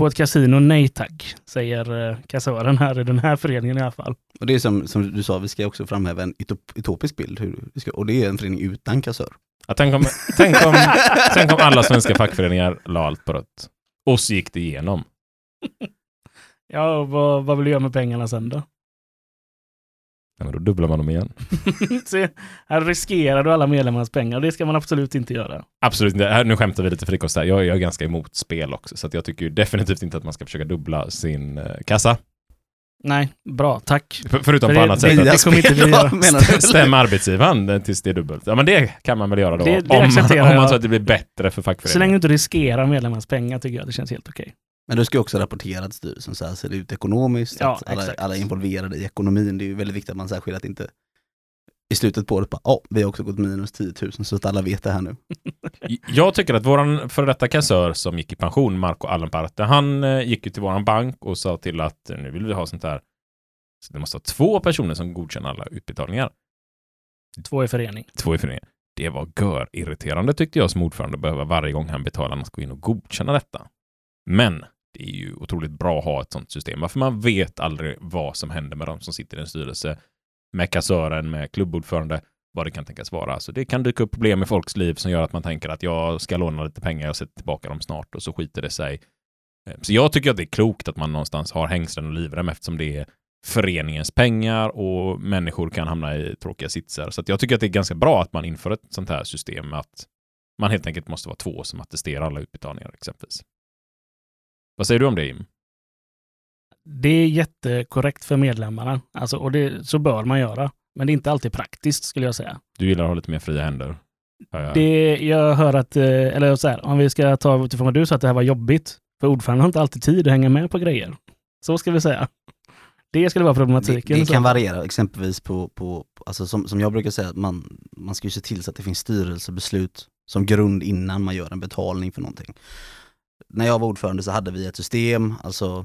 På ett kasino, nej tack, säger eh, kassören här i den här föreningen i alla fall. Och det är som, som du sa, vi ska också framhäva en utop, utopisk bild. Hur vi ska, och det är en förening utan kassör. ja, tänk, om, tänk, om, tänk om alla svenska fackföreningar la allt på rött. Och så gick det igenom. Ja, och vad, vad vill du göra med pengarna sen då? Ja, men då dubblar man dem igen. Se, här riskerar du alla medlemmarnas pengar. Det ska man absolut inte göra. Absolut inte. Nu skämtar vi lite frikost här. Jag, jag är ganska emot spel också, så jag tycker definitivt inte att man ska försöka dubbla sin eh, kassa. Nej, bra, tack. För, förutom För på det- annat det- sätt. det kommer inte vi göra. du? Stäm arbetsgivaren eh, tills det är dubbelt. Ja, men det kan man väl göra då. Det- det om, accepterar om man tror att det blir bättre för Så länge fackföreningen. du inte riskerar medlemmarnas pengar tycker jag det känns helt okej. Men du ska också rapportera till styrelsen, så här ser det ut ekonomiskt, Ja, att alla, alla är involverade i ekonomin. Det är ju väldigt viktigt att man särskilt att inte i slutet på året bara, ja, vi har också gått minus 10 000 så att alla vet det här nu. Jag tycker att våran före detta kassör som gick i pension, Marco Allenparte, han eh, gick ju till våran bank och sa till att nu vill vi ha sånt här. Så det måste vara två personer som godkänner alla utbetalningar. Två i förening. Två i föreningen. Det var gör irriterande tyckte jag som ordförande behöva varje gång han betalar att gå in och godkänna detta. Men det är ju otroligt bra att ha ett sånt system. Varför man vet aldrig vad som händer med de som sitter i en styrelse, med kassören, med klubbordförande, vad det kan tänkas vara. Så det kan dyka upp problem i folks liv som gör att man tänker att jag ska låna lite pengar, jag sätter tillbaka dem snart och så skiter det sig. Eh, så jag tycker att det är klokt att man någonstans har hängslen och livrem eftersom det är föreningens pengar och människor kan hamna i tråkiga sitsar. Så att jag tycker att det är ganska bra att man inför ett sånt här system att man helt enkelt måste vara två som attesterar alla utbetalningar exempelvis. Vad säger du om det Jim? Det är jättekorrekt för medlemmarna, alltså, och det, så bör man göra. Men det är inte alltid praktiskt skulle jag säga. Du gillar att ha lite mer fria händer. Det, jag hör att, eh, eller så här, om vi ska ta utifrån vad du sa att det här var jobbigt, för ordföranden har inte alltid tid att hänga med på grejer. Så ska vi säga. Det skulle vara Det, problematiken. det så. kan variera, exempelvis på, på alltså som, som jag brukar säga, man, man ska ju se till så att det finns styrelsebeslut som grund innan man gör en betalning för någonting. När jag var ordförande så hade vi ett system, alltså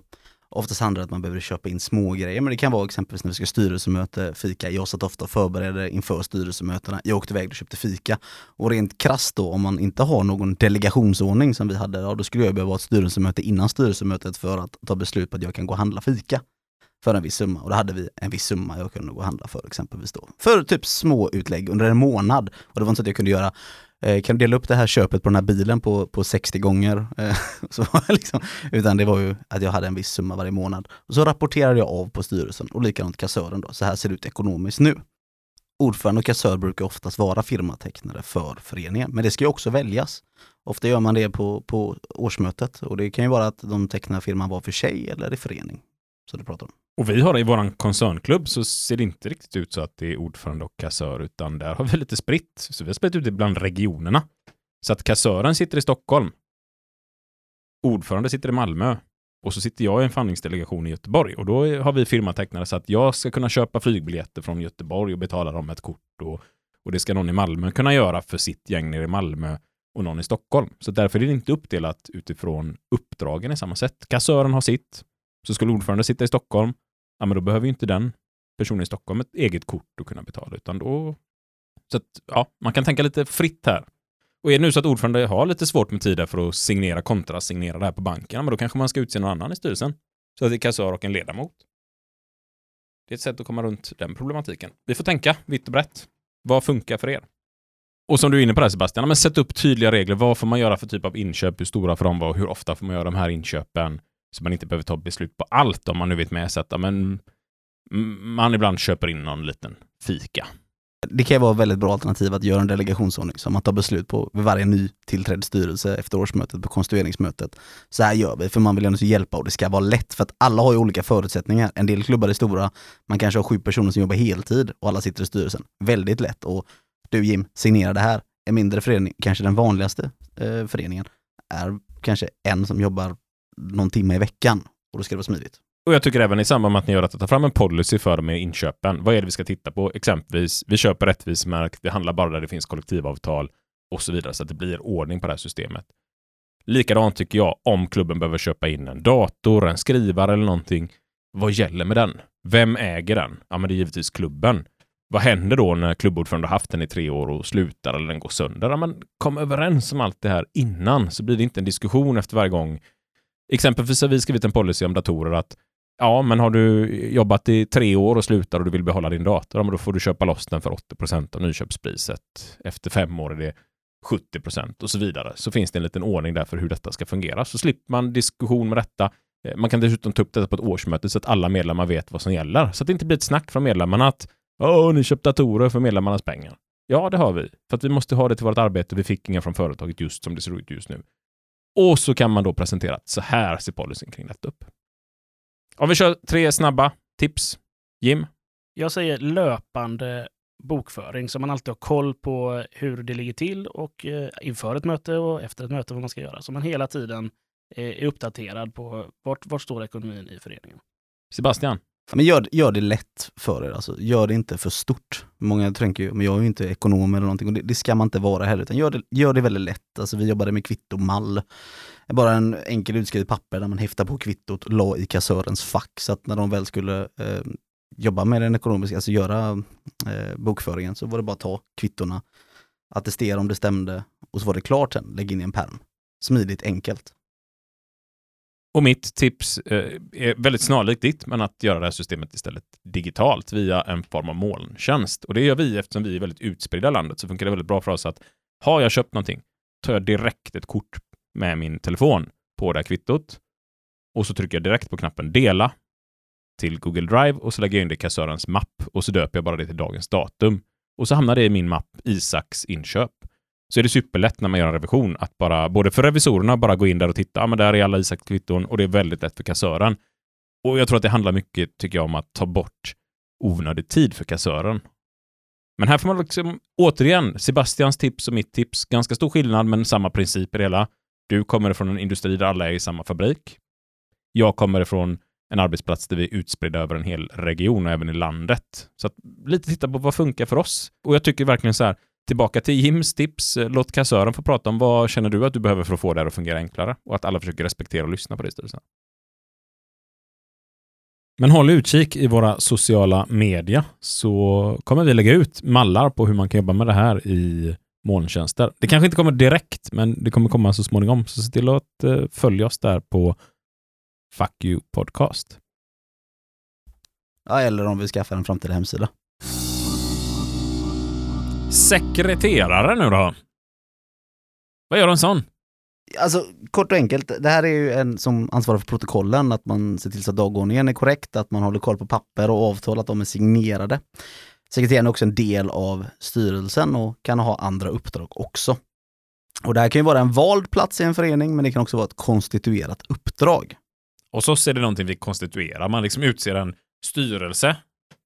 oftast handlar det om att man behöver köpa in små grejer men det kan vara exempelvis när vi ska styrelsemöte, fika. Jag satt ofta och förberedde inför styrelsemötena. Jag åkte iväg och köpte fika. Och rent krasst då, om man inte har någon delegationsordning som vi hade, ja, då skulle jag behöva ha ett styrelsemöte innan styrelsemötet för att ta beslut på att jag kan gå och handla fika för en viss summa. Och då hade vi en viss summa jag kunde gå och handla för exempelvis då. För typ små utlägg under en månad. Och det var inte så att jag kunde göra Eh, kan du dela upp det här köpet på den här bilen på, på 60 gånger? Eh, så liksom, utan det var ju att jag hade en viss summa varje månad. Och så rapporterade jag av på styrelsen och likadant kassören då. Så här ser det ut ekonomiskt nu. Ordförande och kassör brukar oftast vara firmatecknare för föreningen, men det ska ju också väljas. Ofta gör man det på, på årsmötet och det kan ju vara att de tecknar firman var för sig eller i förening. Så du pratar om. Och vi har i vår koncernklubb så ser det inte riktigt ut så att det är ordförande och kassör, utan där har vi lite spritt. Så vi har spritt ut det bland regionerna. Så att kassören sitter i Stockholm. Ordförande sitter i Malmö. Och så sitter jag i en förhandlingsdelegation i Göteborg. Och då har vi firmatecknare så att jag ska kunna köpa flygbiljetter från Göteborg och betala dem med ett kort. Och, och det ska någon i Malmö kunna göra för sitt gäng nere i Malmö och någon i Stockholm. Så därför är det inte uppdelat utifrån uppdragen i samma sätt. Kassören har sitt. Så skulle ordförande sitta i Stockholm, ja men då behöver ju inte den personen i Stockholm ett eget kort att kunna betala, utan då... Så att, ja, man kan tänka lite fritt här. Och är det nu så att ordförande har lite svårt med tid för att signera kontra signera det här på banken, ja, men då kanske man ska utse någon annan i styrelsen. Så att det är kassör och en ledamot. Det är ett sätt att komma runt den problematiken. Vi får tänka vitt och brett. Vad funkar för er? Och som du är inne på där Sebastian, ja, men sätt upp tydliga regler. Vad får man göra för typ av inköp? Hur stora får de vara? Hur ofta får man göra de här inköpen? Så man inte behöver ta beslut på allt om man nu vet med sig att men, man ibland köper in någon liten fika. Det kan ju vara ett väldigt bra alternativ att göra en delegationsordning som man tar beslut på vid varje ny tillträdd styrelse efter årsmötet på konstitueringsmötet. Så här gör vi, för man vill ändå hjälpa och det ska vara lätt för att alla har ju olika förutsättningar. En del klubbar är stora, man kanske har sju personer som jobbar heltid och alla sitter i styrelsen. Väldigt lätt och du Jim, signera det här. En mindre förening, kanske den vanligaste eh, föreningen, är kanske en som jobbar någon timme i veckan och då ska det vara smidigt. Och jag tycker även i samband med att ni gör detta, ta fram en policy för med inköpen. Vad är det vi ska titta på? Exempelvis, vi köper rättvisemärkt, vi handlar bara där det finns kollektivavtal och så vidare, så att det blir ordning på det här systemet. Likadant tycker jag om klubben behöver köpa in en dator, en skrivare eller någonting. Vad gäller med den? Vem äger den? Ja, men det är givetvis klubben. Vad händer då när klubbordförande har haft den i tre år och slutar eller den går sönder? Ja, men kom överens om allt det här innan så blir det inte en diskussion efter varje gång. Exempelvis har vi skrivit en policy om datorer att ja, men har du jobbat i tre år och slutar och du vill behålla din dator, ja, då får du köpa loss den för 80 procent av nyköpspriset. Efter fem år är det 70 procent och så vidare. Så finns det en liten ordning där för hur detta ska fungera. Så slipper man diskussion med detta. Eh, man kan dessutom ta upp detta på ett årsmöte så att alla medlemmar vet vad som gäller. Så att det inte blir ett snack från medlemmarna att Åh, ni köpt datorer för medlemmarnas pengar. Ja, det har vi. För att vi måste ha det till vårt arbete. Vi fick inga från företaget just som det ser ut just nu. Och så kan man då presentera att så här ser policyn kring detta upp. Om vi kör tre snabba tips. Jim? Jag säger löpande bokföring så man alltid har koll på hur det ligger till och eh, inför ett möte och efter ett möte vad man ska göra. Så man hela tiden är, är uppdaterad på vart, vart står ekonomin i föreningen. Sebastian, men gör, gör det lätt för er, alltså. gör det inte för stort. Många tänker ju, men jag är ju inte ekonom eller någonting och det, det ska man inte vara heller, utan gör det, gör det väldigt lätt. Alltså, vi jobbade med kvittomall. Bara en enkel utskrivet papper där man häftar på kvittot och la i kassörens fack så att när de väl skulle eh, jobba med den ekonomiska, alltså göra eh, bokföringen så var det bara att ta kvittorna, attestera om det stämde och så var det klart sen, lägg in i en pärm. Smidigt, enkelt. Och mitt tips eh, är väldigt snarlikt ditt, men att göra det här systemet istället digitalt via en form av molntjänst. Och det gör vi eftersom vi är väldigt utspridda i landet, så funkar det väldigt bra för oss att har jag köpt någonting, tar jag direkt ett kort med min telefon på det här kvittot och så trycker jag direkt på knappen dela till Google Drive och så lägger jag in det i kassörens mapp och så döper jag bara det till dagens datum. Och så hamnar det i min mapp Isaks inköp. Så är det superlätt när man gör en revision att bara, både för revisorerna, bara gå in där och titta, ja men där är alla Isaks kvitton och det är väldigt lätt för kassören. Och jag tror att det handlar mycket, tycker jag, om att ta bort onödig tid för kassören. Men här får man liksom, återigen, Sebastians tips och mitt tips, ganska stor skillnad men samma princip i det hela. Du kommer från en industri där alla är i samma fabrik. Jag kommer ifrån en arbetsplats där vi är utspridda över en hel region och även i landet. Så att lite titta på vad funkar för oss. Och jag tycker verkligen så här, tillbaka till Jims tips, låt kassören få prata om vad känner du att du behöver för att få det här att fungera enklare och att alla försöker respektera och lyssna på det istället. Men håll utkik i våra sociala media så kommer vi lägga ut mallar på hur man kan jobba med det här i molntjänster. Det kanske inte kommer direkt, men det kommer komma så småningom. Så se till att eh, följa oss där på Fuck You Podcast. Ja, eller om vi skaffar en framtida hemsida. Sekreterare nu då? Vad gör en sån? Alltså kort och enkelt, det här är ju en som ansvarar för protokollen, att man ser till så att dagordningen är korrekt, att man håller koll på papper och avtal, att de är signerade. Sekreteraren är också en del av styrelsen och kan ha andra uppdrag också. Och det här kan ju vara en vald plats i en förening, men det kan också vara ett konstituerat uppdrag. Och så är det någonting vi konstituerar. Man liksom utser en styrelse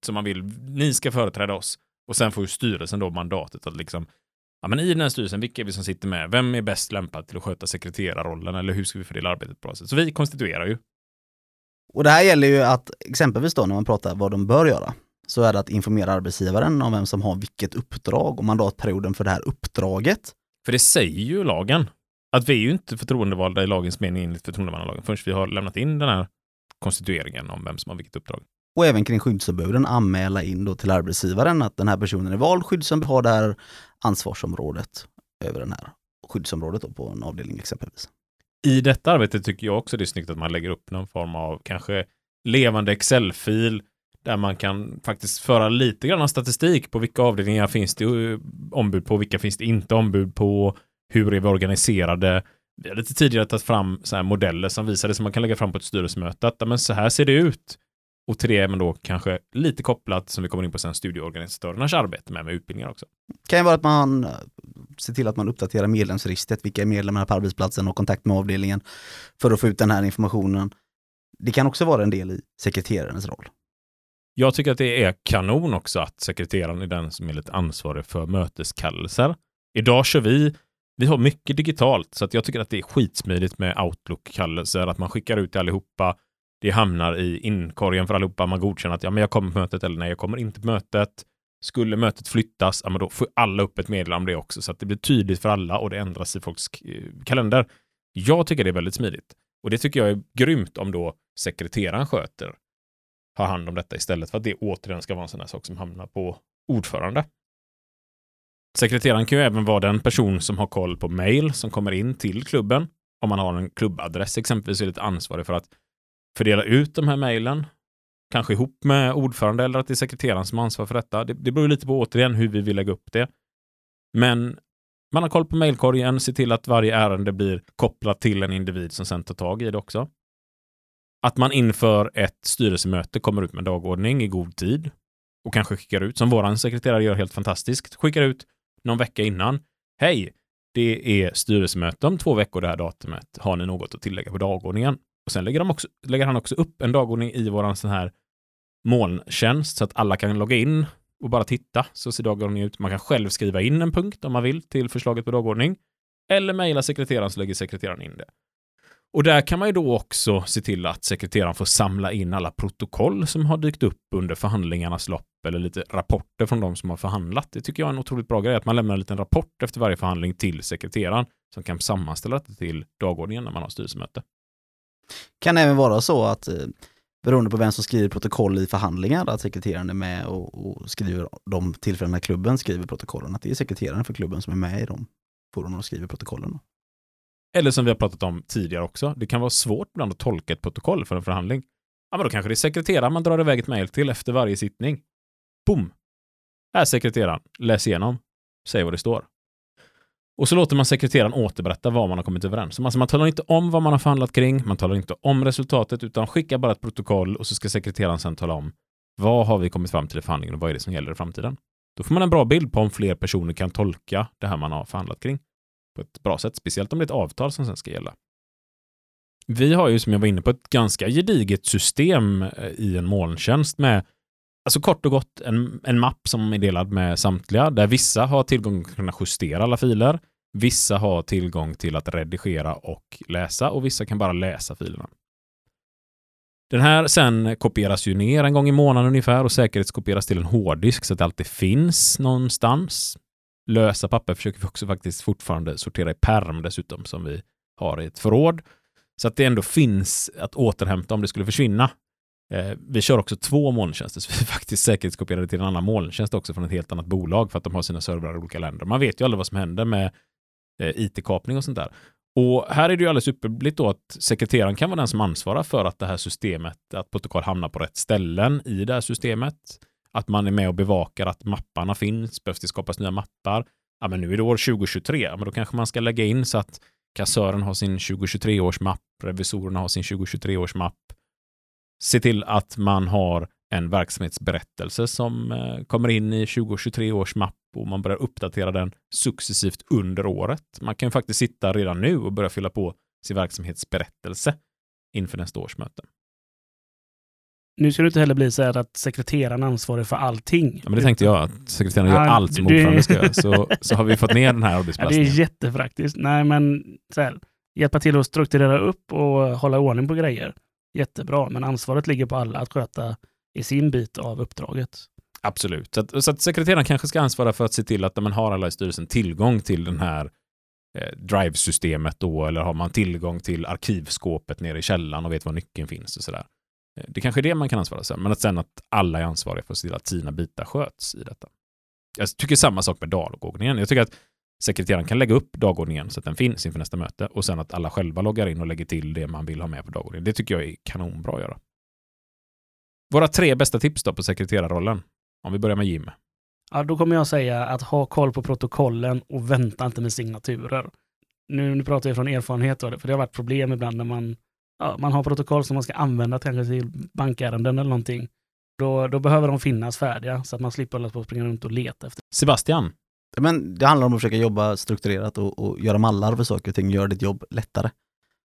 som man vill, ni ska företräda oss. Och sen får ju styrelsen då mandatet att liksom, ja men i den här styrelsen, vilka är vi som sitter med? Vem är bäst lämpad till att sköta sekreterarrollen? Eller hur ska vi fördela arbetet på bra sätt? Så vi konstituerar ju. Och det här gäller ju att exempelvis då när man pratar vad de bör göra, så är det att informera arbetsgivaren om vem som har vilket uppdrag och mandatperioden för det här uppdraget. För det säger ju lagen. Att vi är ju inte förtroendevalda i lagens mening enligt förtroendemannalagen förrän vi har lämnat in den här konstitueringen om vem som har vilket uppdrag. Och även kring skyddsombuden anmäla in då till arbetsgivaren att den här personen är vald skyddsombud, har det här ansvarsområdet över den här skyddsområdet då på en avdelning exempelvis. I detta arbete tycker jag också det är snyggt att man lägger upp någon form av kanske levande Excel-fil där man kan faktiskt föra lite grann statistik på vilka avdelningar finns det eh, ombud på, vilka finns det inte ombud på, hur är vi organiserade. Vi har lite tidigare tagit fram så här modeller som visar det som man kan lägga fram på ett styrelsemöte, att men så här ser det ut. Och till det är man då kanske lite kopplat, som vi kommer in på sen, studieorganisatörernas arbete med, med utbildningar också. kan ju vara att man eh, ser till att man uppdaterar medlemsregistret, vilka är medlemmarna på arbetsplatsen och kontakt med avdelningen för att få ut den här informationen. Det kan också vara en del i sekreterarens roll. Jag tycker att det är kanon också att sekreteraren är den som är lite ansvarig för möteskallelser. Idag kör vi, vi har mycket digitalt, så att jag tycker att det är skitsmidigt med Outlook-kallelser, att man skickar ut till allihopa. Det hamnar i inkorgen för allihopa, man godkänner att ja, men jag kommer på mötet eller nej, jag kommer inte på mötet. Skulle mötet flyttas, ja, men då får alla upp ett meddelande om det också, så att det blir tydligt för alla och det ändras i folks eh, kalender. Jag tycker det är väldigt smidigt. Och det tycker jag är grymt om då sekreteraren sköter har hand om detta istället för att det återigen ska vara en sån här sak som hamnar på ordförande. Sekreteraren kan ju även vara den person som har koll på mail som kommer in till klubben. Om man har en klubbadress exempelvis är lite ansvarig för att fördela ut de här mejlen. Kanske ihop med ordförande eller att det är sekreteraren som ansvarar för detta. Det, det beror lite på återigen hur vi vill lägga upp det. Men man har koll på mejlkorgen, ser till att varje ärende blir kopplat till en individ som sen tar tag i det också. Att man inför ett styrelsemöte kommer ut med dagordning i god tid och kanske skickar ut, som våran sekreterare gör helt fantastiskt, skickar ut någon vecka innan. Hej, det är styrelsemöte om två veckor det här datumet. Har ni något att tillägga på dagordningen? Och sen lägger, de också, lägger han också upp en dagordning i våran sån här molntjänst så att alla kan logga in och bara titta så ser dagordningen ut. Man kan själv skriva in en punkt om man vill till förslaget på dagordning eller mejla sekreteraren så lägger sekreteraren in det. Och där kan man ju då också se till att sekreteraren får samla in alla protokoll som har dykt upp under förhandlingarnas lopp eller lite rapporter från de som har förhandlat. Det tycker jag är en otroligt bra grej, att man lämnar en liten rapport efter varje förhandling till sekreteraren som kan sammanställa det till dagordningen när man har styrelsemöte. Kan det även vara så att eh, beroende på vem som skriver protokoll i förhandlingar, att sekreteraren är med och, och skriver de tillfällen när klubben skriver protokollen, att det är sekreteraren för klubben som är med i de forumen och skriver protokollen. Eller som vi har pratat om tidigare också, det kan vara svårt ibland att tolka ett protokoll för en förhandling. Ja, men då kanske det är sekreteraren man drar iväg ett mejl till efter varje sittning. Boom! Här sekreteraren, läs igenom, säg vad det står. Och så låter man sekreteraren återberätta vad man har kommit överens om. Alltså man talar inte om vad man har förhandlat kring, man talar inte om resultatet, utan skickar bara ett protokoll och så ska sekreteraren sedan tala om vad har vi kommit fram till i förhandlingen och vad är det som gäller i framtiden. Då får man en bra bild på om fler personer kan tolka det här man har förhandlat kring på ett bra sätt, speciellt om det är ett avtal som sen ska gälla. Vi har ju, som jag var inne på, ett ganska gediget system eh, i en molntjänst med Alltså kort och gott en, en mapp som är delad med samtliga, där vissa har tillgång till att kunna justera alla filer, vissa har tillgång till att redigera och läsa och vissa kan bara läsa filerna. Den här sen kopieras ju ner en gång i månaden ungefär och säkerhetskopieras till en hårddisk så att det alltid finns någonstans. Lösa papper försöker vi också faktiskt fortfarande sortera i perm dessutom som vi har i ett förråd. Så att det ändå finns att återhämta om det skulle försvinna. Eh, vi kör också två molntjänster, så vi faktiskt säkerhetskopierade till en annan molntjänst också från ett helt annat bolag för att de har sina servrar i olika länder. Man vet ju aldrig vad som händer med eh, IT-kapning och sånt där. Och här är det ju alldeles uppenbart då att sekreteraren kan vara den som ansvarar för att det här systemet, att protokoll hamnar på rätt ställen i det här systemet. Att man är med och bevakar att mapparna finns, behövs det skapas nya mappar. Ja, men nu är det år 2023, men då kanske man ska lägga in så att kassören har sin 2023 års mapp, revisorerna har sin 2023 års mapp. Se till att man har en verksamhetsberättelse som eh, kommer in i 2023 års mapp och man börjar uppdatera den successivt under året. Man kan ju faktiskt sitta redan nu och börja fylla på sin verksamhetsberättelse inför nästa års möte. Nu ska det inte heller bli så här att sekreteraren är ansvarig för allting. Ja, men det tänkte jag, att sekreteraren gör Ja, allt som det- ordförande ska göra. Så, så har vi fått ner den här Ja, det är jättepraktiskt. Nej, men så här, hjälpa till att strukturera upp och hålla ordning på grejer. Jättebra, men ansvaret ligger på alla att sköta i sin bit av uppdraget. Absolut. Så att, så att sekreteraren kanske ska ansvara för att se till att man har alla i styrelsen tillgång till den här eh, drive-systemet då, eller har man tillgång till arkivskåpet nere i källaren och vet var nyckeln finns och sådär. Eh, det kanske är det man kan ansvara för, men att sen att alla är ansvariga för att se till att sina bitar sköts i detta. Jag tycker samma sak med dagordningen. Jag tycker att sekreteraren kan lägga upp dagordningen så att den finns inför nästa möte och sen att alla själva loggar in och lägger till det man vill ha med på dagordningen. Det tycker jag är kanonbra att göra. Våra tre bästa tips då på sekreterarrollen. Om vi börjar med Jim. Ja, då kommer jag säga att ha koll på protokollen och vänta inte med signaturer. Nu, nu pratar jag från erfarenhet, för det har varit problem ibland när man, ja, man har protokoll som man ska använda kanske till bankärenden eller någonting. Då, då behöver de finnas färdiga så att man slipper hålla på att springa runt och leta efter. Sebastian. Men det handlar om att försöka jobba strukturerat och, och göra mallar för saker och ting, göra ditt jobb lättare.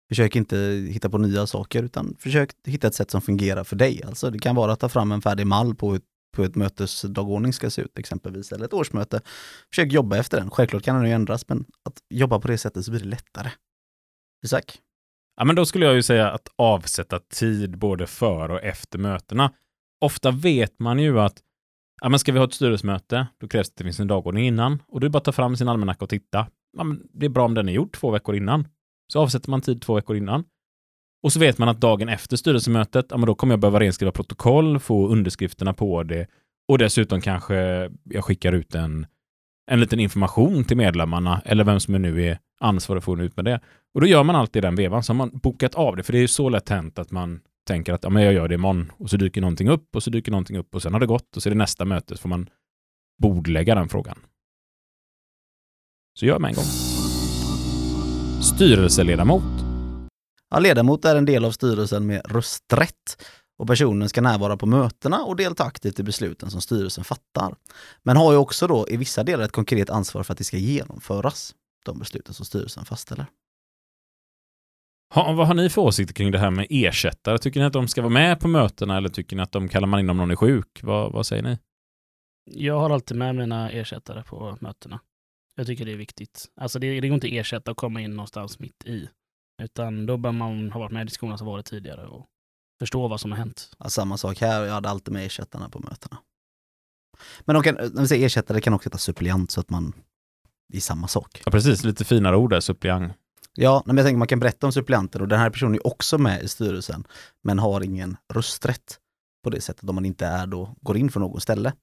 Försök inte hitta på nya saker utan försök hitta ett sätt som fungerar för dig. Alltså det kan vara att ta fram en färdig mall på ett, på ett mötes dagordning ska se ut exempelvis, eller ett årsmöte. Försök jobba efter den. Självklart kan den ju ändras, men att jobba på det sättet så blir det lättare. Isak? Ja, men då skulle jag ju säga att avsätta tid både för och efter mötena. Ofta vet man ju att ja, men ska vi ha ett styrelsemöte, då krävs det att det finns en dagordning innan. Och det bara att ta fram sin almanacka och titta. Ja, men det är bra om den är gjord två veckor innan. Så avsätter man tid två veckor innan. Och så vet man att dagen efter styrelsemötet, ja, men då kommer jag behöva renskriva protokoll, få underskrifterna på det och dessutom kanske jag skickar ut en, en liten information till medlemmarna eller vem som nu är ansvarig för att få ut med det. Och då gör man alltid den vevan, så har man bokat av det, för det är ju så lätt hänt att man tänker att ja, men jag gör det imorgon och så dyker någonting upp och så dyker någonting upp och sen har det gått och så är det nästa möte så får man bordlägga den frågan. Så gör med en gång. Styrelseledamot. Ja, ledamot är en del av styrelsen med rösträtt och personen ska närvara på mötena och delta aktivt i besluten som styrelsen fattar. Men har ju också då i vissa delar ett konkret ansvar för att det ska genomföras, de besluten som styrelsen fastställer. Ha, vad har ni för åsikter kring det här med ersättare? Tycker ni att de ska vara med på mötena eller tycker ni att de kallar man in om någon är sjuk? Vad, vad säger ni? Jag har alltid med mina ersättare på mötena. Jag tycker det är viktigt. Alltså det, det går inte att ersätta och komma in någonstans mitt i. Utan då bör man ha varit med i diskussionerna som varit tidigare och förstå vad som har hänt. Ja, samma sak här, jag hade alltid med ersättarna på mötena. Men de kan, när vi säger ersättare kan också heta suppleant så att man, det är samma sak. Ja, precis. Lite finare ord där, suppleant. Ja, men jag tänker man kan berätta om suppleanter och den här personen är också med i styrelsen men har ingen rösträtt på det sättet om man inte är då, går in för något ställe.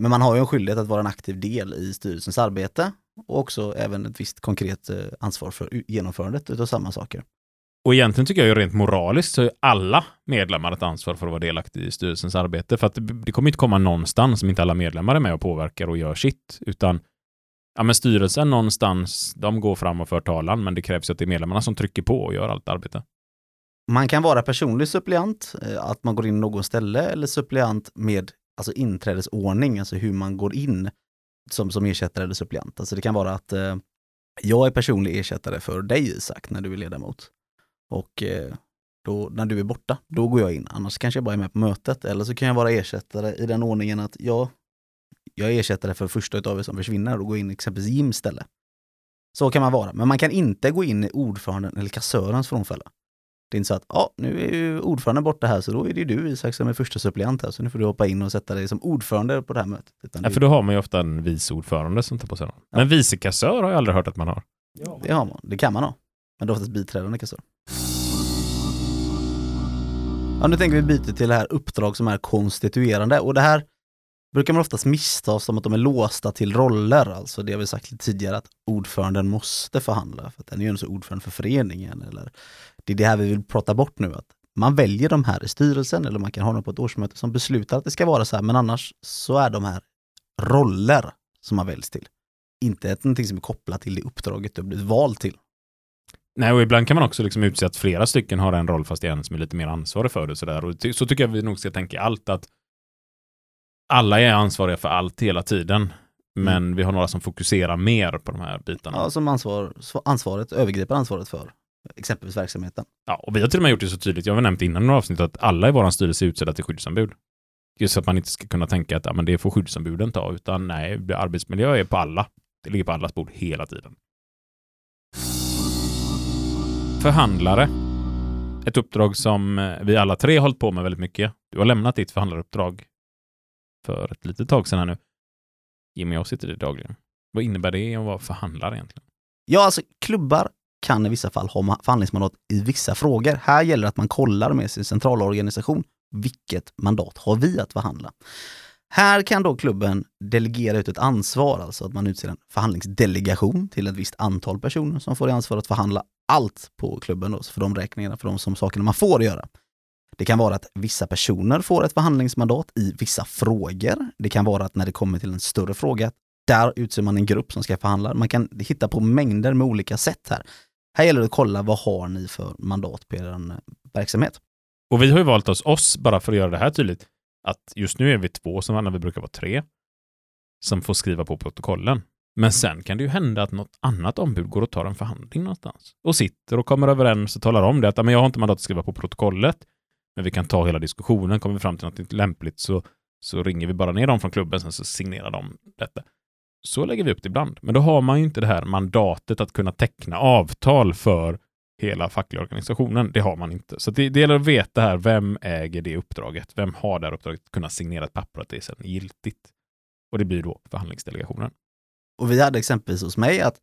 Men man har ju en skyldighet att vara en aktiv del i styrelsens arbete och också även ett visst konkret eh, ansvar för genomförandet utav samma saker. Och egentligen tycker jag ju rent moraliskt så är alla medlemmar ett ansvar för att vara delaktiga i styrelsens arbete. För att det, kommer inte komma någonstans som inte alla medlemmar är med och påverkar och gör sitt. Utan ja, men styrelsen någonstans, de går fram och för talan, men det krävs ju att det är medlemmarna som trycker på och gör allt arbete. Man kan vara personlig suppleant, eh, att man går in någon ställe eller suppleant med alltså inträdesordning, alltså hur man går in som, som ersättare eller suppleant. Alltså det kan vara att eh, jag är personlig ersättare för dig Isak när du är ledamot. Och eh, då, när du är borta, då går jag in. Annars kanske jag bara är med på mötet. Eller så kan jag vara ersättare i den ordningen att jag, jag är ersättare för första utav er som försvinner och går in exempelvis i Jims ställe. Så kan man vara. Men man kan inte gå in i ordföranden eller kassörens frånfälle. Det är inte så att, ja, nu är ju ordföranden borta här, så då är det ju du Isak som är första suppleant här, så nu får du hoppa in och sätta dig som ordförande på det här mötet. Utan Ja, för då har man ju ofta en vice ordförande som tar på sig den. Men vicekassör har jag aldrig hört att man har. det har man, det kan man ha. Men det är oftast biträdande kassör. Ja, nu tänker vi byta till det här uppdrag som är konstituerande och det här brukar man oftast missta som att de är låsta till roller, alltså det har vi sagt lite tidigare att ordföranden måste förhandla, för att den är ju ändå ordförande för föreningen. Eller, det är det här vi vill prata bort nu, att man väljer de här i styrelsen eller man kan ha dem på ett årsmöte som beslutar att det ska vara så här, men annars så är de här roller som man väljs till. Inte ett, någonting som är kopplat till det uppdraget du har blivit vald till. Nej, och ibland kan man också liksom utse att flera stycken har en roll fast det är en som är lite mer ansvarig för det. Sådär. Och så tycker jag vi nog ska tänka i allt att alla är ansvariga för allt hela tiden. Men vi har några som fokuserar mer på de här bitarna. Ja, som ansvar, ansvaret, övergripande ansvaret för exempelvis verksamheten. Ja, och vi har till och med gjort det så tydligt, jag har nämnt innan i några avsnitt, att alla i vår styrelse är utsedda till skyddsombud. Just så att man inte ska kunna tänka att ja, men det får skyddsombuden ta, utan nej, arbetsmiljö är på alla. Det ligger på allas bord hela tiden. Förhandlare. Ett uppdrag som eh, vi alla tre har hållit på med väldigt mycket. Du har lämnat ditt förhandlaruppdrag för ett litet tag sedan här nu. Jimmy och jag sitter i dagligen. Vad innebär det att vara förhandlare egentligen? Ja, alltså klubbar kan i vissa fall ha förhandlingsmandat i vissa frågor. Här gäller det att man kollar med sin centralorganisation. Vilket mandat har vi att förhandla? Här kan då klubben delegera ut ett ansvar, alltså att man utser en förhandlingsdelegation till ett visst antal personer som får i ansvar att förhandla allt på klubben, då, för de räkningarna, för de som sakerna man får göra. Det kan vara att vissa personer får ett förhandlingsmandat i vissa frågor. Det kan vara att när det kommer till en större fråga, där utser man en grupp som ska förhandla. Man kan hitta på mängder med olika sätt här. Här gäller det att kolla vad har ni för mandat på er eh, verksamhet. Och vi har ju valt oss, oss, bara för att göra det här tydligt, att just nu är vi två som när vi brukar vara tre, som får skriva på protokollen. Men sen kan det ju hända att något annat ombud går och tar en förhandling någonstans och sitter och kommer överens och talar om det att men jag har inte mandat att skriva på protokollet, men vi kan ta hela diskussionen, kommer vi fram till något lämpligt så, så ringer vi bara ner dem från klubben, sen så signerar de detta. Så lägger vi upp det ibland. Men då har man ju inte det här mandatet att kunna teckna avtal för hela fackliga organisationen. Det har man inte. Så det, det gäller att veta här, vem äger det uppdraget? Vem har det här uppdraget? Kunna signera ett papper att det är sedan giltigt. Och det blir då förhandlingsdelegationen. Och vi hade exempelvis hos mig att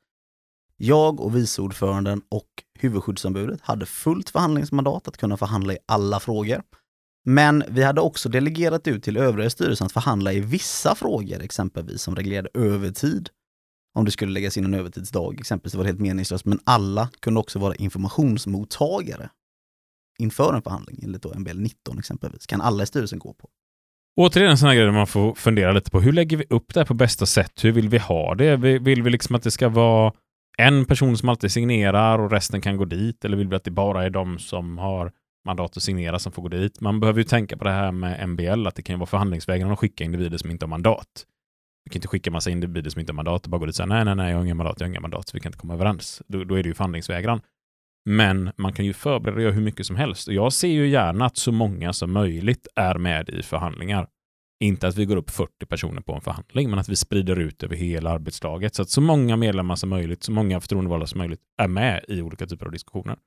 jag och viceordföranden och huvudskyddsombudet hade fullt förhandlingsmandat att kunna förhandla i alla frågor. Men vi hade också delegerat ut till övriga styrelsen att förhandla i vissa frågor, exempelvis som reglerade övertid. Om det skulle läggas in en övertidsdag, exempelvis, det var helt meningslöst. Men alla kunde också vara informationsmottagare inför en förhandling, enligt då MBL 19 exempelvis. Kan alla i styrelsen gå på. Återigen en sån här grej där man får fundera lite på hur lägger vi upp det här på bästa sätt? Hur vill vi ha det? Vill vi liksom att det ska vara en person som alltid signerar och resten kan gå dit? Eller vill vi att det bara är de som har mandat att signera som får gå dit? Man behöver ju tänka på det här med MBL, att det kan ju vara förhandlingsvägen att skicka individer som inte har mandat. Vi kan inte skicka massa individer som inte har mandat och bara gå dit och säga nej, nej, nej, jag har inga mandat, jag har inga mandat, så vi kan inte komma överens. Då, då är det ju förhandlingsvägran. Men man kan ju förbereda och göra hur mycket som helst. Och jag ser ju gärna att så många som möjligt är med i förhandlingar. Inte att vi går upp 40 personer på en förhandling, men att vi sprider ut över hela arbetslaget så att så många medlemmar som möjligt, så många förtroendevalda som möjligt är med i olika typer av diskussioner.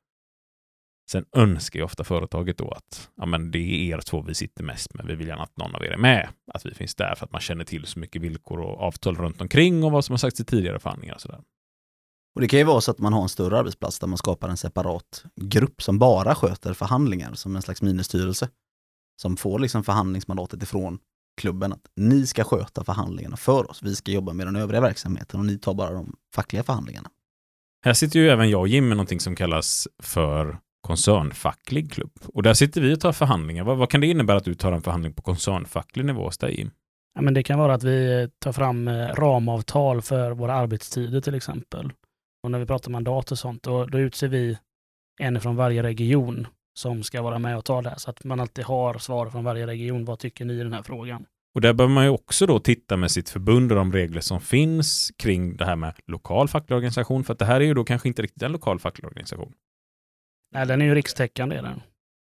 Sen önskar ju ofta företaget då att ja, men det är er två vi sitter mest med. Vi vill gärna att någon av er är med. Att vi finns där för att man känner till så mycket villkor och avtal runt omkring och vad som har sagts i tidigare förhandlingar. Och sådär. Och det kan ju vara så att man har en större arbetsplats där man skapar en separat grupp som bara sköter förhandlingar som en slags ministyrelse. Som får liksom förhandlingsmandatet ifrån klubben att ni ska sköta förhandlingarna för oss. Vi ska jobba med den övriga verksamheten och ni tar bara de fackliga förhandlingarna. Här sitter ju även jag och Jim med någonting som kallas för koncernfacklig klubb. Och där sitter vi och tar förhandlingar. Vad, vad kan det innebära att du tar en förhandling på koncernfacklig nivå hos dig, Jim? Ja, men det kan vara att vi tar fram eh, ramavtal för våra arbetstider till exempel. Och när vi pratar mandat och sånt, då, då utser vi en från varje region som ska vara med och ta det. Så att man alltid har svar från varje region. Vad tycker ni i den här frågan? Och där behöver man ju också då titta med sitt förbund och de regler som finns kring det här med lokal facklig organisation. För att det här är ju då kanske inte riktigt en lokal facklig organisation. Nej, den är ju rikstäckande. Är den.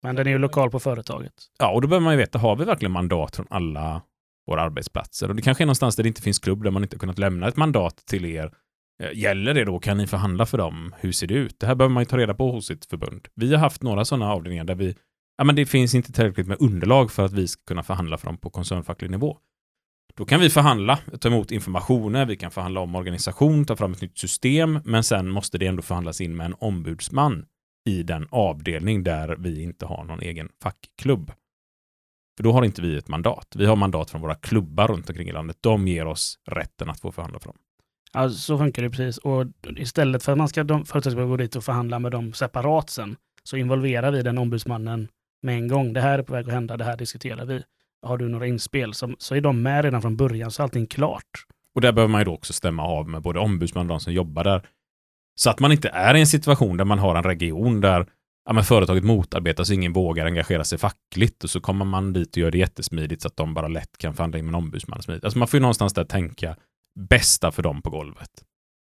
Men den är ju lokal på företaget. Ja, och då behöver man ju veta, har vi verkligen mandat från alla våra arbetsplatser? Och det kanske är någonstans där det inte finns klubb där man inte har kunnat lämna ett mandat till er. Eh, gäller det då? Kan ni förhandla för dem? Hur ser det ut? Det här behöver man ju ta reda på hos sitt förbund. Vi har haft några sådana avdelningar där vi, ja men det finns inte tillräckligt med underlag för att vi ska kunna förhandla för dem på koncernfacklig nivå. Då kan vi förhandla, ta emot informationer, vi kan förhandla om organisation, ta fram ett nytt system, men sen måste det ändå förhandlas in med en ombudsman i den avdelning där vi inte har någon egen fackklubb. För då har inte vi ett mandat. Vi har mandat från våra klubbar runt omkring i landet. De ger oss rätten att få förhandla för dem. Ja, så funkar det precis. Och istället för att man ska, de, ska gå dit och förhandla med dem separat sen, så involverar vi den ombudsmannen med en gång. Det här är på väg att hända, det här diskuterar vi. Har du några inspel? Så, så är de med redan från början, så är allting klart. Och där behöver man ju då också stämma av med både ombudsman och de som jobbar där. Så att man inte är i en situation där man har en region där ja, men företaget motarbetas och ingen vågar engagera sig fackligt och så kommer man dit och gör det jättesmidigt så att de bara lätt kan förhandla in med en ombudsman. Smidigt. Alltså man får ju någonstans där tänka bästa för dem på golvet.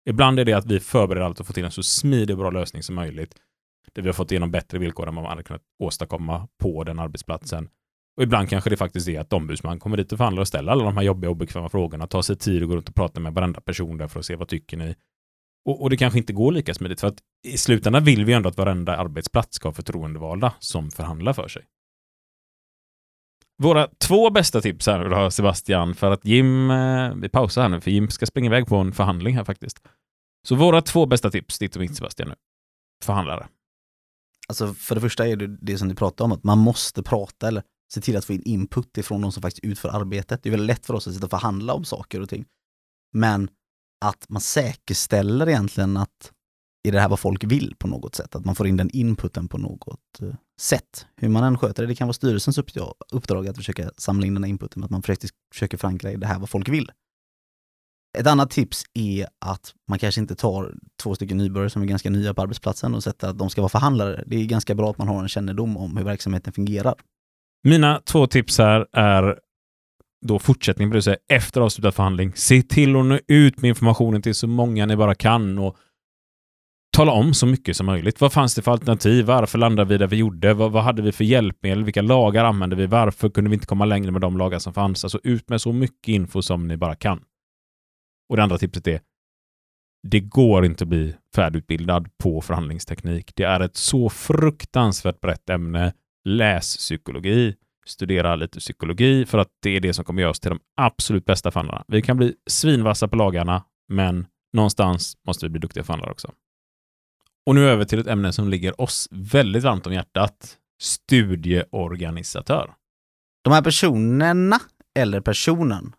Ibland är det att vi förbereder allt och får till en så smidig och bra lösning som möjligt. Där vi har fått igenom bättre villkor än vad man hade kunnat åstadkomma på den arbetsplatsen. Och ibland kanske det faktiskt är att ombudsman kommer dit och förhandlar och ställer alla de här jobbiga och obekväma frågorna, tar sig tid och går runt och pratar med varenda person där för att se vad tycker ni. Och, och det kanske inte går lika smidigt för att i slutändan vill vi ändå att varenda arbetsplats ska ha förtroendevalda som förhandlar för sig. Våra två bästa tips här då, Sebastian, för att Jim, eh, vi pausar här nu, för Jim ska springa iväg på en förhandling här faktiskt. Så våra två bästa tips, ditt och mitt Sebastian nu. Förhandlare. Alltså för det första är det det som du pratar om, att man måste prata eller se till att få in input ifrån de som faktiskt utför arbetet. Det är väldigt lätt för oss att sitta och förhandla om saker och ting. Men att man säkerställer egentligen att är det här vad folk vill på något sätt? Att man får in den inputen på något eh, sätt. Hur man än sköter det, det kan vara styrelsens uppdrag, uppdrag att försöka samla in den här inputen, att man faktiskt försöker förankra i det här vad folk vill. Ett annat tips är att man kanske inte tar två stycken nybörjare som är ganska nya på arbetsplatsen och sätter att de ska vara förhandlare. Det är ganska bra att man har en kännedom om hur verksamheten fungerar. Mina två tips här är då fortsättning på det, efter avslutad förhandling. Se till att nå ut med informationen till så många ni bara kan och tala om så mycket som möjligt. Vad fanns det för alternativ? Varför landade vi där vi gjorde? Vad, vad hade vi för hjälpmedel? Vilka lagar använde vi? Varför kunde vi inte komma längre med de lagar som fanns? Alltså ut med så mycket info som ni bara kan. Och det andra tipset är det går inte att bli färdigutbildad på förhandlingsteknik. Det är ett så fruktansvärt brett ämne. Läs psykologi, studera lite psykologi för att det är det som kommer göra oss till de absolut bästa förhandlarna. Vi kan bli svinvassa på lagarna, men någonstans måste vi bli duktiga förhandlare också. Och nu över till ett ämne som ligger oss väldigt varmt om hjärtat. Studieorganisatör. De här personerna, eller personen,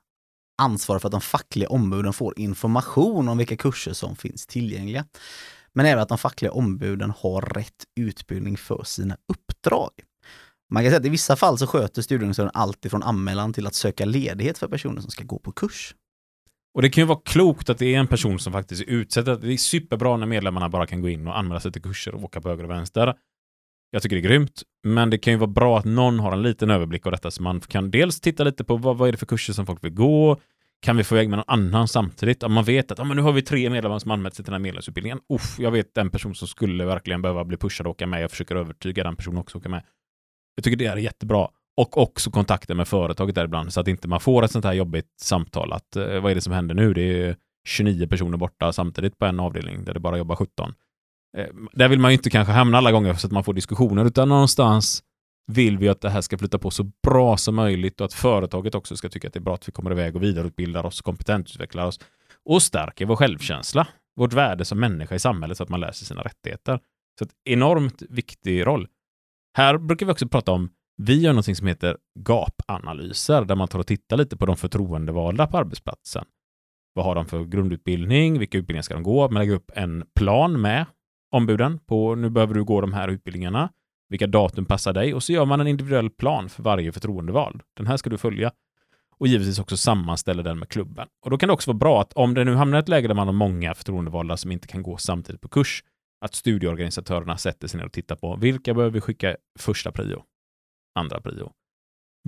ansvarar för att de fackliga ombuden får information om vilka kurser som finns tillgängliga. Men även att de fackliga ombuden har rätt utbildning för sina uppdrag. Man kan säga att i vissa fall så sköter studieorganisatören allt ifrån anmälan till att söka ledighet för personer som ska gå på kurs. Och det kan ju vara klokt att det är en person som faktiskt är utsedd. Det är superbra när medlemmarna bara kan gå in och anmäla sig till kurser och åka på höger och vänster. Jag tycker det är grymt, men det kan ju vara bra att någon har en liten överblick av detta så man kan dels titta lite på vad, vad är det för kurser som folk vill gå? Kan vi få iväg med någon annan samtidigt? Om man vet att ah, men nu har vi tre medlemmar som anmält sig till den här medlemsutbildningen. Uff, jag vet en person som skulle verkligen behöva bli pushad och åka med. Jag försöker övertyga den personen också att åka med. Jag tycker det är jättebra. Och också kontakten med företaget där ibland så att inte man får ett sånt här jobbigt samtal att eh, vad är det som händer nu? Det är 29 personer borta samtidigt på en avdelning där det bara jobbar 17. Eh, där vill man ju inte kanske hamna alla gånger så att man får diskussioner, utan någonstans vill vi att det här ska flytta på så bra som möjligt och att företaget också ska tycka att det är bra att vi kommer iväg och vidareutbildar oss, kompetensutvecklar oss och stärker vår självkänsla, vårt värde som människa i samhället så att man lär sig sina rättigheter. Så ett enormt viktig roll. Här brukar vi också prata om, vi gör något som heter gapanalyser, där man tar och tittar lite på de förtroendevalda på arbetsplatsen. Vad har de för grundutbildning? Vilka utbildningar ska de gå? Man lägger upp en plan med ombuden på nu behöver du gå de här utbildningarna. Vilka datum passar dig? Och så gör man en individuell plan för varje förtroendevald. Den här ska du följa. Och givetvis också sammanställa den med klubben. Och då kan det också vara bra att om det nu hamnar i ett läge där man har många förtroendevalda som inte kan gå samtidigt på kurs, att studieorganisatörerna sätter sig ner och tittar på vilka behöver vi skicka första prio, andra prio.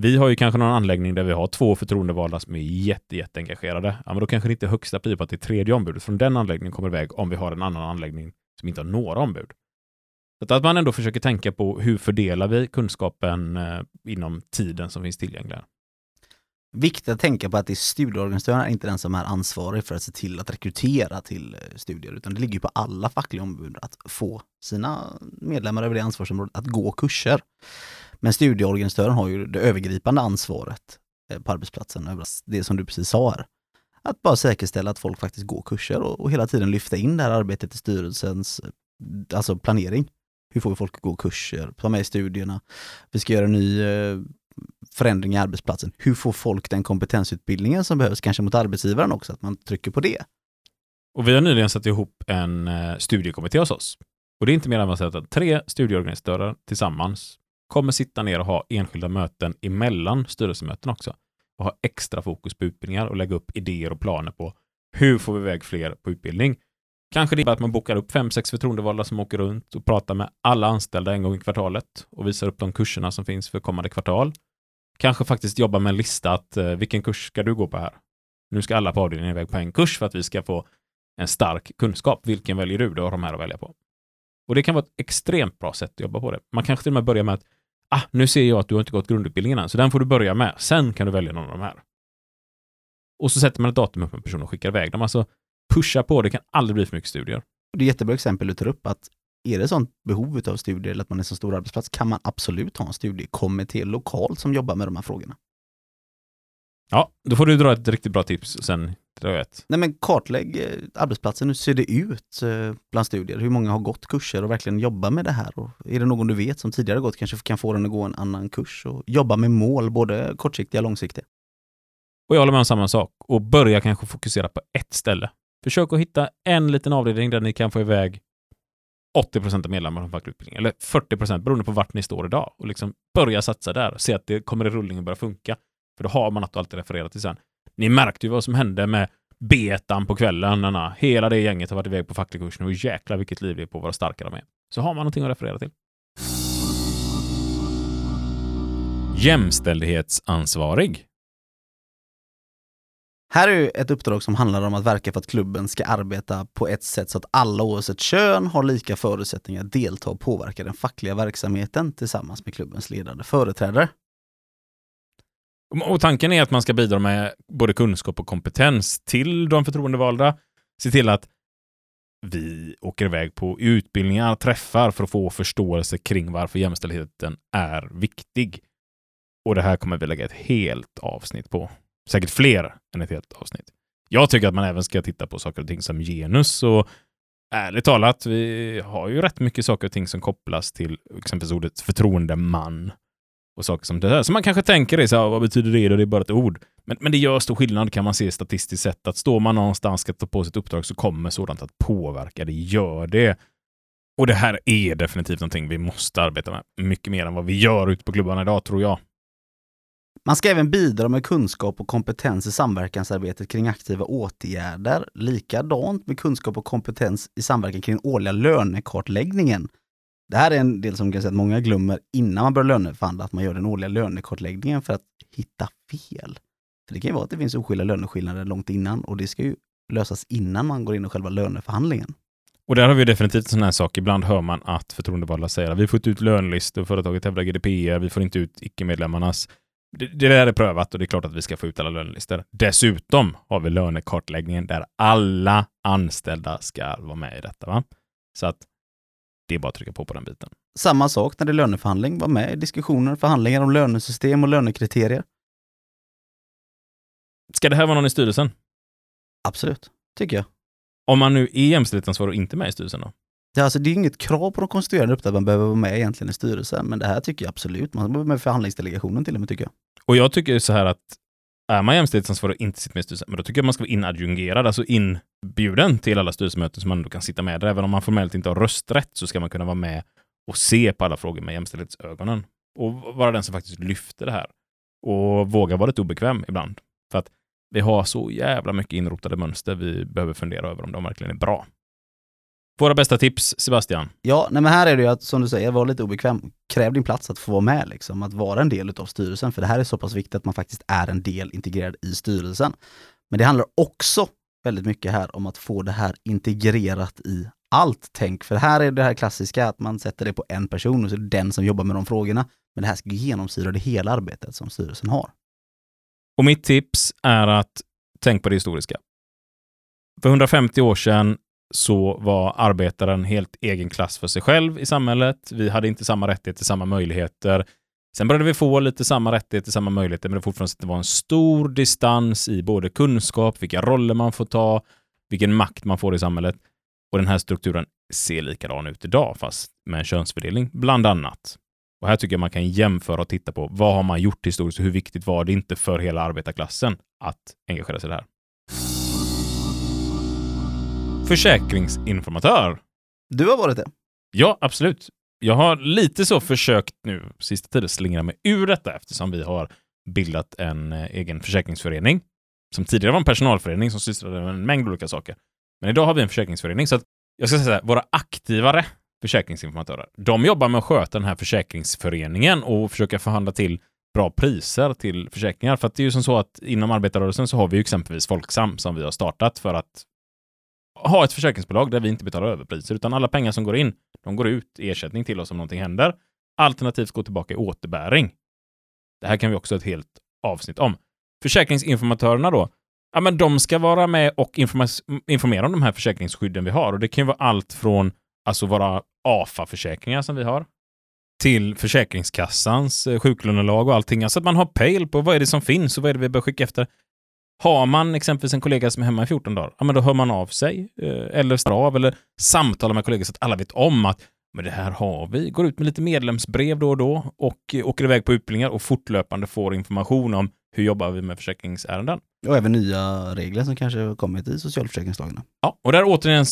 Vi har ju kanske någon anläggning där vi har två förtroendevalda som är jätte, jätteengagerade. Ja, men då kanske det inte är högsta prio på att det är tredje ombudet från den anläggningen kommer iväg om vi har en annan anläggning som inte har några ombud. Så att man ändå försöker tänka på hur fördelar vi kunskapen eh, inom tiden som finns tillgänglig. Viktigt att tänka på att det är studieorganisatören inte den som är ansvarig för att se till att rekrytera till eh, studier, utan det ligger på alla fackliga ombud att få sina medlemmar över det ansvarsområdet att gå kurser. Men studieorganisatören har ju det övergripande ansvaret eh, på arbetsplatsen över det som du precis sa här. Att bara säkerställa att folk faktiskt går kurser och, och hela tiden lyfta in det här arbetet i styrelsens eh, alltså planering. Hur får vi folk att gå kurser, ta med i studierna. Vi ska göra en ny eh, förändring i arbetsplatsen. Hur får folk den kompetensutbildningen som behövs, kanske mot arbetsgivaren också, att man trycker på det. Och vi har nyligen satt ihop en studiekommitté hos oss. Och det är inte mer än att tre studieorganisatörer tillsammans kommer sitta ner och ha enskilda möten emellan styrelsemöten också. Och ha extra fokus på utbildningar och lägga upp idéer och planer på hur får vi iväg fler på utbildning. Kanske det är att man bokar upp fem, sex förtroendevalda som åker runt och pratar med alla anställda en gång i kvartalet och visar upp de kurserna som finns för kommande kvartal. Kanske faktiskt jobba med en lista att eh, vilken kurs ska du gå på här? Nu ska alla på avdelningen iväg på en kurs för att vi ska få en stark kunskap. Vilken väljer du? Du har de här att välja på. Och det kan vara ett extremt bra sätt att jobba på det. Man kanske till och med börjar med att ah, nu ser jag att du har inte gått grundutbildningen än, så den får du börja med. Sen kan du välja någon av de här. Och så sätter man ett datum upp en person och skickar iväg dem. Alltså pusha på, det kan aldrig bli för mycket studier. Det är jättebra exempel du tar upp att är det sånt behov av studier eller att man är så stor arbetsplats kan man absolut ha en studiekommitté lokalt som jobbar med de här frågorna. Ja, då får du dra ett riktigt bra tips sen jag ett. Nej men kartlägg eh, arbetsplatsen, hur ser det ut eh, bland studier? Hur många har gått kurser och verkligen jobbar med det här? Och är det någon du vet som tidigare gått kanske kan få den att gå en annan kurs och jobba med mål, både kortsiktiga och långsiktiga? Och jag håller med om samma sak. Och börja kanske fokusera på ett ställe. Försök att hitta en liten avdelning där ni kan få iväg 80 procent av medlemmar från facklig utbildning, eller 40 procent beroende på vart ni står idag. Och liksom börja satsa där och se att det kommer i rullning och börja funka. För då har man något att alltid referera till sen. Ni märkte ju vad som hände med betan på kvällen. När hela det gänget har varit iväg på facklig kurs nu och jäklar vilket liv det är på vad starka de är. Så har man någonting att referera till. Jämställdhetsansvarig. Här är ett uppdrag som handlar om att verka för att klubben ska arbeta på ett sätt så att alla oavsett kön har lika förutsättningar att delta och påverka den fackliga verksamheten tillsammans med klubbens ledande företrädare. Och tanken är att man ska bidra med både kunskap och kompetens till de förtroendevalda. Se till att vi åker iväg på utbildningar, träffar för att få förståelse kring varför jämställdheten är viktig. Och det här kommer vi lägga ett helt avsnitt på. Säkert fler än ett helt avsnitt. Jag tycker att man även ska titta på saker och ting som genus och ärligt talat, vi har ju rätt mycket saker och ting som kopplas till exempelvis ordet förtroendeman och saker som det här. Så man kanske tänker det, så här, vad betyder det? Det är bara ett ord. Men, men det gör stor skillnad kan man se statistiskt sett. Att står man någonstans ska ta på sig ett uppdrag så kommer sådant att påverka. Det gör det. Och det här är definitivt någonting vi måste arbeta med. Mycket mer än vad vi gör ute på klubbarna idag, tror jag. Man ska även bidra med kunskap och kompetens i samverkansarbetet kring aktiva åtgärder. Likadant med kunskap och kompetens i samverkan kring årliga lönekartläggningen. Det här är en del som kan säga att många glömmer innan man börjar löneförhandla, att man gör den årliga lönekartläggningen för att hitta fel. För det kan ju vara att det finns oskyldiga löneskillnader långt innan och det ska ju lösas innan man går in i själva löneförhandlingen. Och där har vi definitivt en sån här sak. Ibland hör man att förtroendevalda säger att vi får inte ut lönlistor, företaget hävdar GDPR, vi får inte ut icke-medlemmarnas. Det, det där är prövat och det är klart att vi ska få ut alla lönelistor. Dessutom har vi lönekartläggningen där alla anställda ska vara med i detta. Va? Så att det är bara att trycka på på den biten. Samma sak när det är löneförhandling, var med i diskussioner, förhandlingar om lönesystem och lönekriterier. Ska det här vara någon i styrelsen? Absolut, tycker jag. Om man nu är jämställdhetsansvarig och inte med i styrelsen då? Det är, alltså, det är inget krav på de konstituerande uppdrag att man behöver vara med egentligen i styrelsen, men det här tycker jag absolut. Man behöver vara med i förhandlingsdelegationen till och med tycker jag. Och jag tycker så här att är man jämställdhetsansvarig och inte sitter med i styrelsen, men då tycker jag man ska vara inadjungerad, alltså inbjuden till alla styrelsemöten som man ändå kan sitta med där. Även om man formellt inte har rösträtt så ska man kunna vara med och se på alla frågor med jämställdhetsögonen. Och vara den som faktiskt lyfter det här. Och våga vara lite obekväm ibland. För att vi har så jävla mycket inrotade mönster vi behöver fundera över om de verkligen är bra. Våra bästa tips, Sebastian? Ja, nej men här är det ju att, som du säger, vara lite obekväm. Kräv din plats att få vara med, liksom, att vara en del av styrelsen. För det här är så pass viktigt att man faktiskt är en del integrerad i styrelsen. Men det handlar också väldigt mycket här om att få det här integrerat i allt tänk. För här är det här klassiska att man sätter det på en person och så är det den som jobbar med de frågorna. Men det här ska genomsyra det hela arbetet som styrelsen har. Och mitt tips är att tänk på det historiska. För 150 år sedan så var arbetaren helt egen klass för sig själv i samhället. Vi hade inte samma rättigheter, samma möjligheter. Sen började vi få lite samma rättigheter, samma möjligheter, men det fortfarande det var en stor distans i både kunskap, vilka roller man får ta, vilken makt man får i samhället. Och den här strukturen ser likadan ut idag, fast med en könsfördelning, bland annat. Och här tycker jag man kan jämföra och titta på vad har man gjort historiskt och hur viktigt var det inte för hela arbetarklassen att engagera sig i det här. Försäkringsinformatör. Du har varit det? Ja, absolut. Jag har lite så försökt nu sista tiden slingra mig ur detta eftersom vi har bildat en eh, egen försäkringsförening som tidigare var en personalförening som sysslade med en mängd olika saker. Men idag har vi en försäkringsförening så att jag ska säga våra aktivare försäkringsinformatörer, de jobbar med att sköta den här försäkringsföreningen och försöka förhandla till bra priser till försäkringar. För att det är ju som så att inom arbetarrörelsen så har vi ju exempelvis Folksam som vi har startat för att ha ett försäkringsbolag där vi inte betalar överpriser, utan alla pengar som går in, de går ut i ersättning till oss om någonting händer. Alternativt gå tillbaka i återbäring. Det här kan vi också ha ett helt avsnitt om. Försäkringsinformatörerna då, ja men de ska vara med och informera om de här försäkringsskydden vi har och det kan ju vara allt från alltså våra AFA-försäkringar som vi har till Försäkringskassans eh, sjuklönelag och allting. Alltså att man har pejl på vad är det som finns och vad är det vi bör skicka efter. Har man exempelvis en kollega som är hemma i 14 dagar, ja men då hör man av sig eh, eller står av eller samtalar med kollegor så att alla vet om att men det här har vi. Går ut med lite medlemsbrev då och då och eh, åker iväg på utbildningar och fortlöpande får information om hur jobbar vi med försäkringsärenden. Och även nya regler som kanske har kommit i socialförsäkringslagarna. Ja, och där återigen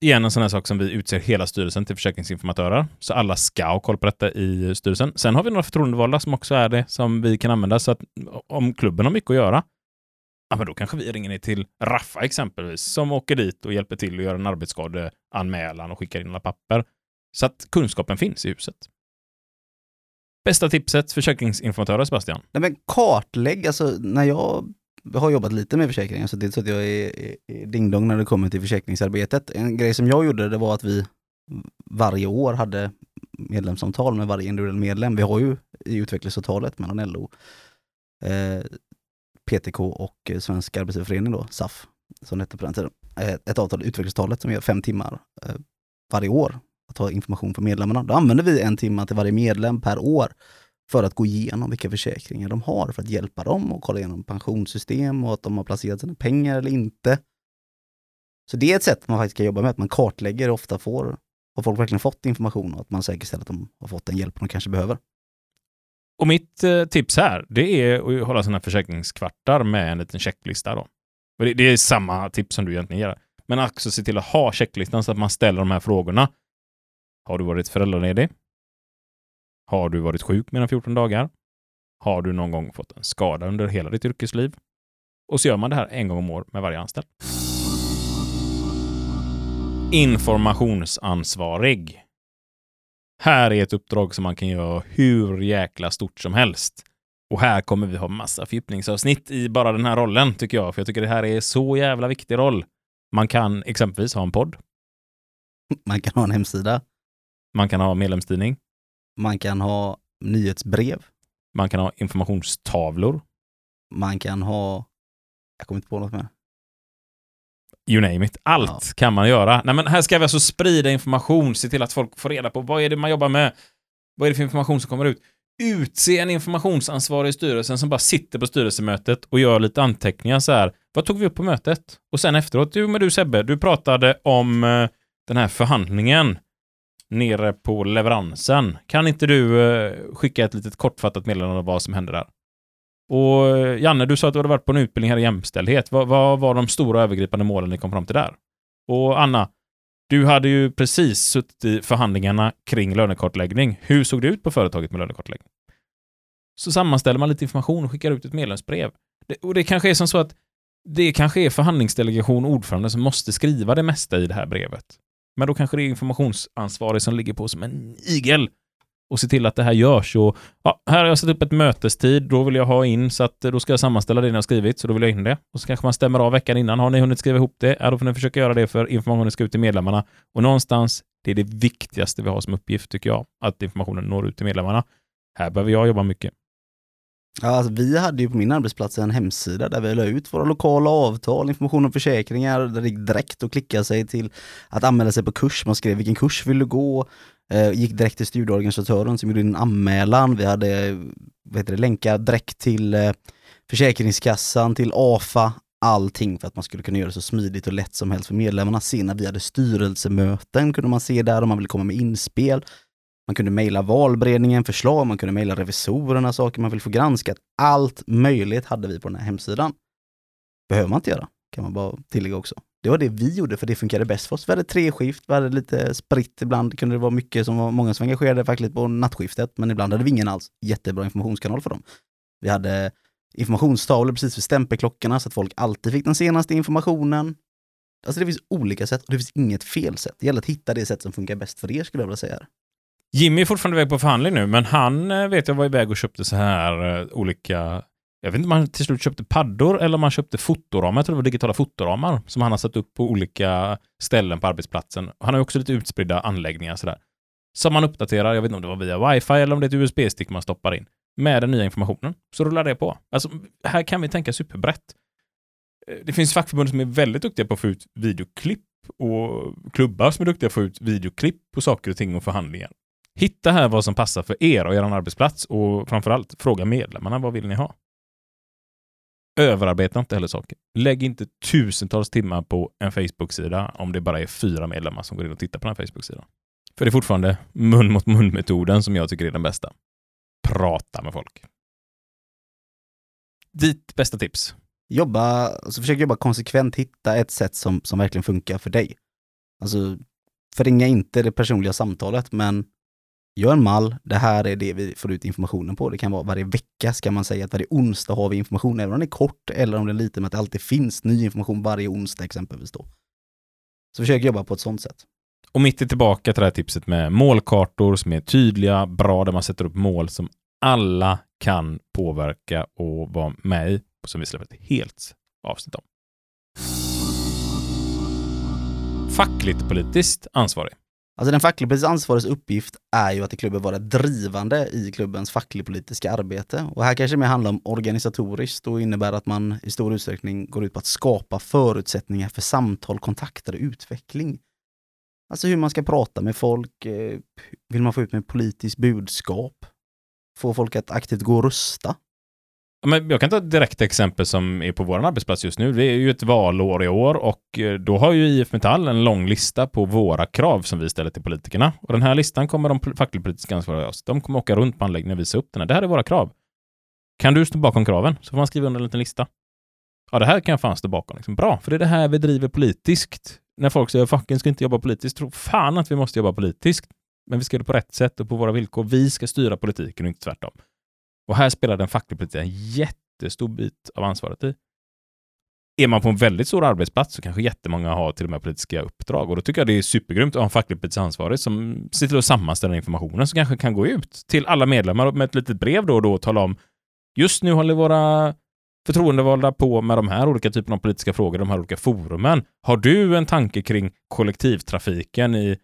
igen en sån här sak som vi utser hela styrelsen till försäkringsinformatörer. Så alla ska ha koll på detta i styrelsen. Sen har vi några förtroendevalda som också är det, som vi kan använda. Så att om klubben har mycket att göra, ja, men då kanske vi ringer ner till Raffa exempelvis, som åker dit och hjälper till att göra en arbetsskadeanmälan och skickar in alla papper. Så att kunskapen finns i huset. Bästa tipset försäkringsinformatörer, Sebastian? Nej, men kartlägg, alltså när jag har jobbat lite med försäkringar, så alltså, det är så att jag är, är, är dingdong när det kommer till försäkringsarbetet. En grej som jag gjorde, det var att vi varje år hade medlemsavtal med varje individuell medlem. Vi har ju i utvecklingsavtalet mellan LO, eh, PTK och eh, Svensk Arbetsgivareförening då, SAF, som det hette på den tiden. Eh, ett avtal, utvecklingstalet, som ger fem timmar eh, varje år att ha information för medlemmarna. Då använder vi en timme till varje medlem per år för att gå igenom vilka försäkringar de har, för att hjälpa dem och kolla igenom pensionssystem och att de har placerat sina pengar eller inte. Så det är ett sätt man faktiskt kan jobba med, att man kartlägger och ofta får, har folk verkligen fått information och att man säkerställer att de har fått den hjälp de kanske behöver. Och mitt eh, tips här, det är att hålla sina försäkringskvartar med en liten checklista. Då. Och det, det, är samma tips som du egentligen ger. Men också se till att ha checklistan så att man ställer de här frågorna. Har du varit föräldraledig? Har du varit sjuk mer än 14 dagar? Har du någon gång fått en skada under hela ditt yrkesliv? Och så gör man det här en gång om året med varje anställd. Informationsansvarig. Här är ett uppdrag som man kan göra hur jäkla stort som helst. Och här kommer vi ha massa fördjupningsavsnitt i bara den här rollen, tycker jag. För jag tycker det här är så jävla viktig roll. Man kan exempelvis ha en podd. Man kan ha en hemsida. Man kan ha medlemstidning. Man kan ha nyhetsbrev. Man kan ha informationstavlor. Man kan ha, jag kommer inte på något mer. You name it. Allt Ja. kan man göra. Nej, men här ska vi alltså sprida information, se till att folk får reda på vad är det man jobbar med, vad är det för information som kommer ut. Utse en informationsansvarig i styrelsen som bara sitter på styrelsemötet och gör lite anteckningar så här. Vad tog vi upp på mötet? Och sen efteråt, du, men du Sebbe, du pratade om eh, den här förhandlingen nere på leveransen. Kan inte du eh, skicka ett litet kortfattat meddelande om vad som hände där? Och eh, Janne, du sa att du hade varit på en utbildning här i jämställdhet. Vad, vad var de stora övergripande målen ni kom fram till där? Och Anna, du hade ju precis suttit i förhandlingarna kring lönekartläggning. Hur såg det ut på företaget med lönekartläggning? Så sammanställer man lite information och skickar ut ett medlemsbrev. Det, och det kanske är som så att det kanske är förhandlingsdelegation och ordförande som måste skriva det mesta i det här brevet. Men då kanske det är informationsansvarig som ligger på som en igel och se till att det här görs. Och, ja, här har jag satt upp ett mötestid, då vill jag ha in, så att då ska jag sammanställa det ni har skrivit, så då vill jag in det. Och så kanske man stämmer av veckan innan. Har ni hunnit skriva ihop det? Ja, då får ni försöka göra det för informationen ska ut till medlemmarna. Och någonstans, det är det viktigaste vi har som uppgift, tycker jag, att informationen når ut till medlemmarna. Här behöver jag jobba mycket. Ja, alltså, vi hade ju på min arbetsplats en hemsida där vi la ut våra lokala avtal, information om försäkringar, där det gick direkt att klicka sig till att anmäla sig på kurs. Man skrev vilken kurs vill du gå, Eh, gick direkt till studieorganisatören som gjorde en anmälan. Vi hade vad heter det, länkar direkt till eh, Försäkringskassan, till AFA, allting för att man skulle kunna göra det så smidigt och lätt som helst för medlemmarna. Sen när vi hade styrelsemöten kunde man se där om man ville komma med inspel. Man kunde mejla valberedningen förslag, man kunde mejla revisorerna saker man vill få granskat. Allt möjligt hade vi på den här hemsidan. Behöver man inte göra, kan man bara tillägga också. Det var det vi gjorde för det funkade bäst för oss. Vi hade tre skift, vi hade lite spritt ibland, kunde det vara mycket som var många som var engagerade fackligt på nattskiftet, men ibland hade vi ingen alls. Jättebra informationskanal för dem. Vi hade informationstavlor precis vid stämpelklockorna så att folk alltid fick den senaste informationen. Alltså det finns olika sätt och det finns inget fel sätt. Det gäller att hitta det sätt som funkar bäst för er skulle jag vilja säga. Jimmy är fortfarande iväg på förhandling nu, men han eh, vet jag var iväg och köpte så här eh, olika jag vet inte om han till slut köpte paddor eller om han köpte fotoramar. Jag tror det var digitala fotoramar som han har satt upp på olika ställen på arbetsplatsen. Han har ju också lite utspridda anläggningar sådär. Som man uppdaterar, jag vet inte om det var via wifi eller om det är ett USB-stick man stoppar in, med den nya informationen. Så rullar det på. Alltså, här kan vi tänka superbrett. Eh, det finns fackförbund som är väldigt duktiga på att få ut videoklipp och klubbar som är duktiga på att få ut videoklipp på saker och ting och förhandlingar. Hitta här vad som passar för er och er arbetsplats och framförallt fråga medlemmarna vad vill ni ha? Överarbeta inte heller saker. Lägg inte tusentals timmar på en Facebook-sida om det bara är fyra medlemmar som går in och tittar på den här Facebook-sidan. För det är fortfarande mun mot mun-metoden som jag tycker är den bästa. Prata med folk. Ditt bästa tips? jobba, alltså försök jobba konsekvent, hitta ett sätt som, som verkligen funkar för dig. Alltså, förringa inte det personliga samtalet, men gör en mall, det här är det vi får ut informationen på. Det kan vara varje vecka ska man säga att varje onsdag har vi information, även om den är kort eller om det är lite, men att det alltid finns ny information varje onsdag exempelvis då. Så försök jobba på ett sånt sätt. Och mitt är tillbaka till det här tipset med målkartor som är tydliga, bra, där man sätter upp mål som alla kan påverka och vara med i, som vi släpper ett helt avsnitt om. Fackligt politiskt ansvarig. Alltså den facklig-politiskt ansvariges uppgift är ju att i klubben vara drivande i klubbens facklig-politiska arbete. Och här kanske det mer handlar om organisatoriskt och innebär att man i stor utsträckning går ut på att skapa förutsättningar för samtal, kontakter och utveckling. Alltså hur man ska prata med folk, eh, vill man få ut med politiskt budskap? Få folk att aktivt gå och rösta? Men jag kan ta ett direkt exempel som är på vår arbetsplats just nu. Det är ju ett valår i år och eh, då har ju IF Metall en lång lista på våra krav som vi ställer till politikerna. Och den här listan kommer de fackligt-politiska ansvariga oss. De kommer åka runt på anläggningen och visa upp den här. Det här är våra krav. Kan du stå bakom kraven? Så får man skriva under en liten lista. Ja, det här kan jag fan stå bakom. Liksom. Bra, för det är det här vi driver politiskt. När folk säger facken ska inte jobba politiskt, tro fan att vi måste jobba politiskt. Men vi ska göra det på rätt sätt och på våra villkor. Vi ska styra politiken och inte tvärtom. Och här spelar den fackliga politiken en jättestor bit av ansvaret i. Är man på en väldigt stor arbetsplats så kanske jättemånga har till och med politiska uppdrag och då tycker jag det är supergrymt att ha en facklig politisk ansvarig som ser till att sammanställa informationen som kanske kan gå ut till alla medlemmar med ett litet brev då och då och tala om just nu håller våra förtroendevalda på med de här olika typerna av politiska frågor, de här olika forumen. Har du en tanke kring kollektivtrafiken i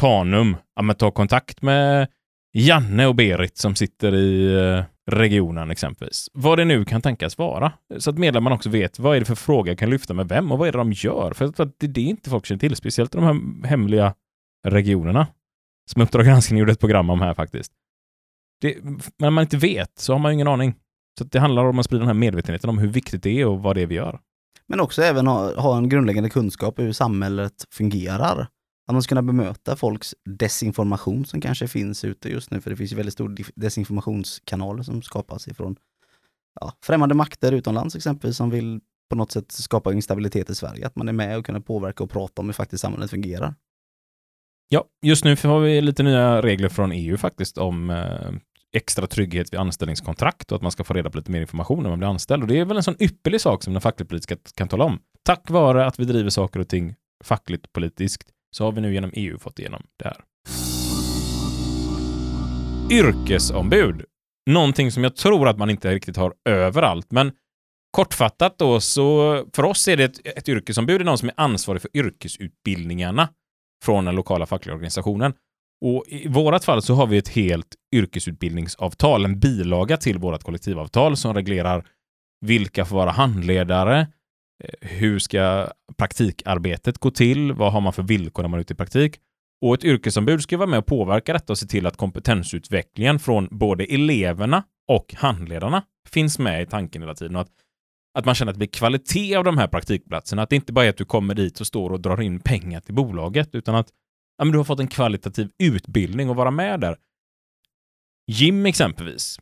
Tanum? Ja, men ta kontakt med Janne och Berit som sitter i eh, regionen exempelvis. Vad det nu kan tänkas vara. Så att medlemmarna också vet vad är det för fråga jag kan lyfta med vem och vad är det de gör. För att det, det är inte folk känner till, speciellt i de här hemliga regionerna. Som Uppdrag granskning gjorde ett program om här faktiskt. Det, när man inte vet så har man ju ingen aning. Så att det handlar om att sprida den här medvetenheten om hur viktigt det är och vad det är vi gör. Men också även ha, ha en grundläggande kunskap hur samhället fungerar. Att man ska kunna bemöta folks desinformation som kanske finns ute just nu, för det finns ju väldigt stor desinformationskanaler som skapas ifrån ja, främmande makter utomlands exempelvis som vill på något sätt skapa instabilitet i Sverige. Att man är med och kunna påverka och prata om hur faktiskt samhället fungerar. Ja, just nu har vi lite nya regler från EU faktiskt om eh, extra trygghet vid anställningskontrakt och att man ska få reda på lite mer information när man blir anställd. Och det är väl en sån ypperlig sak som den fackligt politiska kan tala om. Tack vare att vi driver saker och ting fackligt politiskt så har vi nu genom EU fått igenom det här. Yrkesombud. Någonting som jag tror att man inte riktigt har överallt, men kortfattat då så för oss är det ett, ett yrkesombud är någon som är ansvarig för yrkesutbildningarna från den lokala fackliga organisationen. Och i vårat fall så har vi ett helt yrkesutbildningsavtal, en bilaga till vårt kollektivavtal som reglerar vilka får vara handledare, Eh, hur ska praktikarbetet gå till, vad har man för villkor när man är ute i praktik. Och ett yrkesombud ska vara med och påverka detta och se till att kompetensutvecklingen från både eleverna och handledarna finns med i tanken hela tiden. Och att, att man känner att det blir kvalitet av de här praktikplatserna. Att det inte bara är att du kommer dit och står och drar in pengar till bolaget, utan att ja, men du har fått en kvalitativ utbildning och vara med där. Jim exempelvis.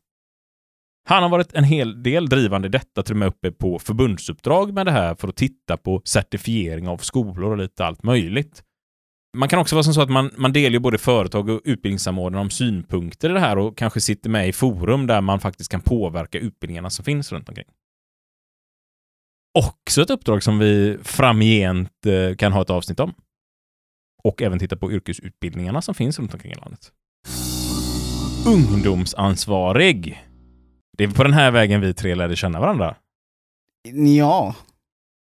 Han har varit en hel del drivande i detta, till och med uppe på förbundsuppdrag med det här för att titta på certifiering av skolor och lite allt möjligt. Man kan också vara som så att man, man delar både företag och utbildningssamordnare om synpunkter i det här och kanske sitter med i forum där man faktiskt kan påverka utbildningarna som finns runt omkring. Också ett uppdrag som vi framgent eh, kan ha ett avsnitt om. Och även titta på yrkesutbildningarna som finns runt omkring i landet. Ungdomsansvarig. Det är på den här vägen vi tre lärde känna varandra. Ja,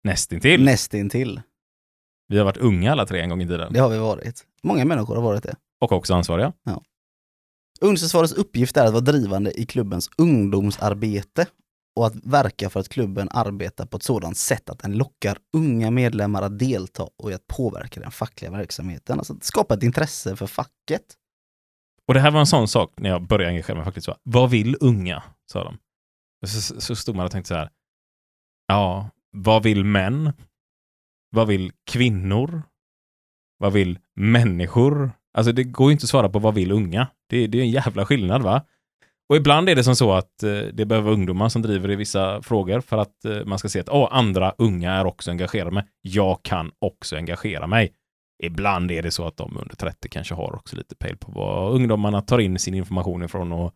Nästintill. nästintill. Vi har varit unga alla tre en gång i tiden. Det har vi varit. Många människor har varit det. Och också ansvariga. Ungdomsansvarets uppgift är att vara drivande i klubbens ungdomsarbete och att verka för att klubben arbetar på ett sådant sätt att den lockar unga medlemmar att delta och att påverka den fackliga verksamheten. Alltså att skapa ett intresse för facket. Och det här var en sån sak när jag började engagera mig faktiskt. Så, vad vill unga? Sa de. Så, så stod man och tänkte så här. Ja, vad vill män? Vad vill kvinnor? Vad vill människor? Alltså det går ju inte att svara på vad vill unga. Det, det är en jävla skillnad va? Och ibland är det som så att eh, det behöver ungdomar som driver i vissa frågor för att eh, man ska se att oh, andra unga är också engagerade med. Jag kan också engagera mig. Ibland är det så att de under 30 kanske har också lite pejl på vad ungdomarna tar in sin information ifrån och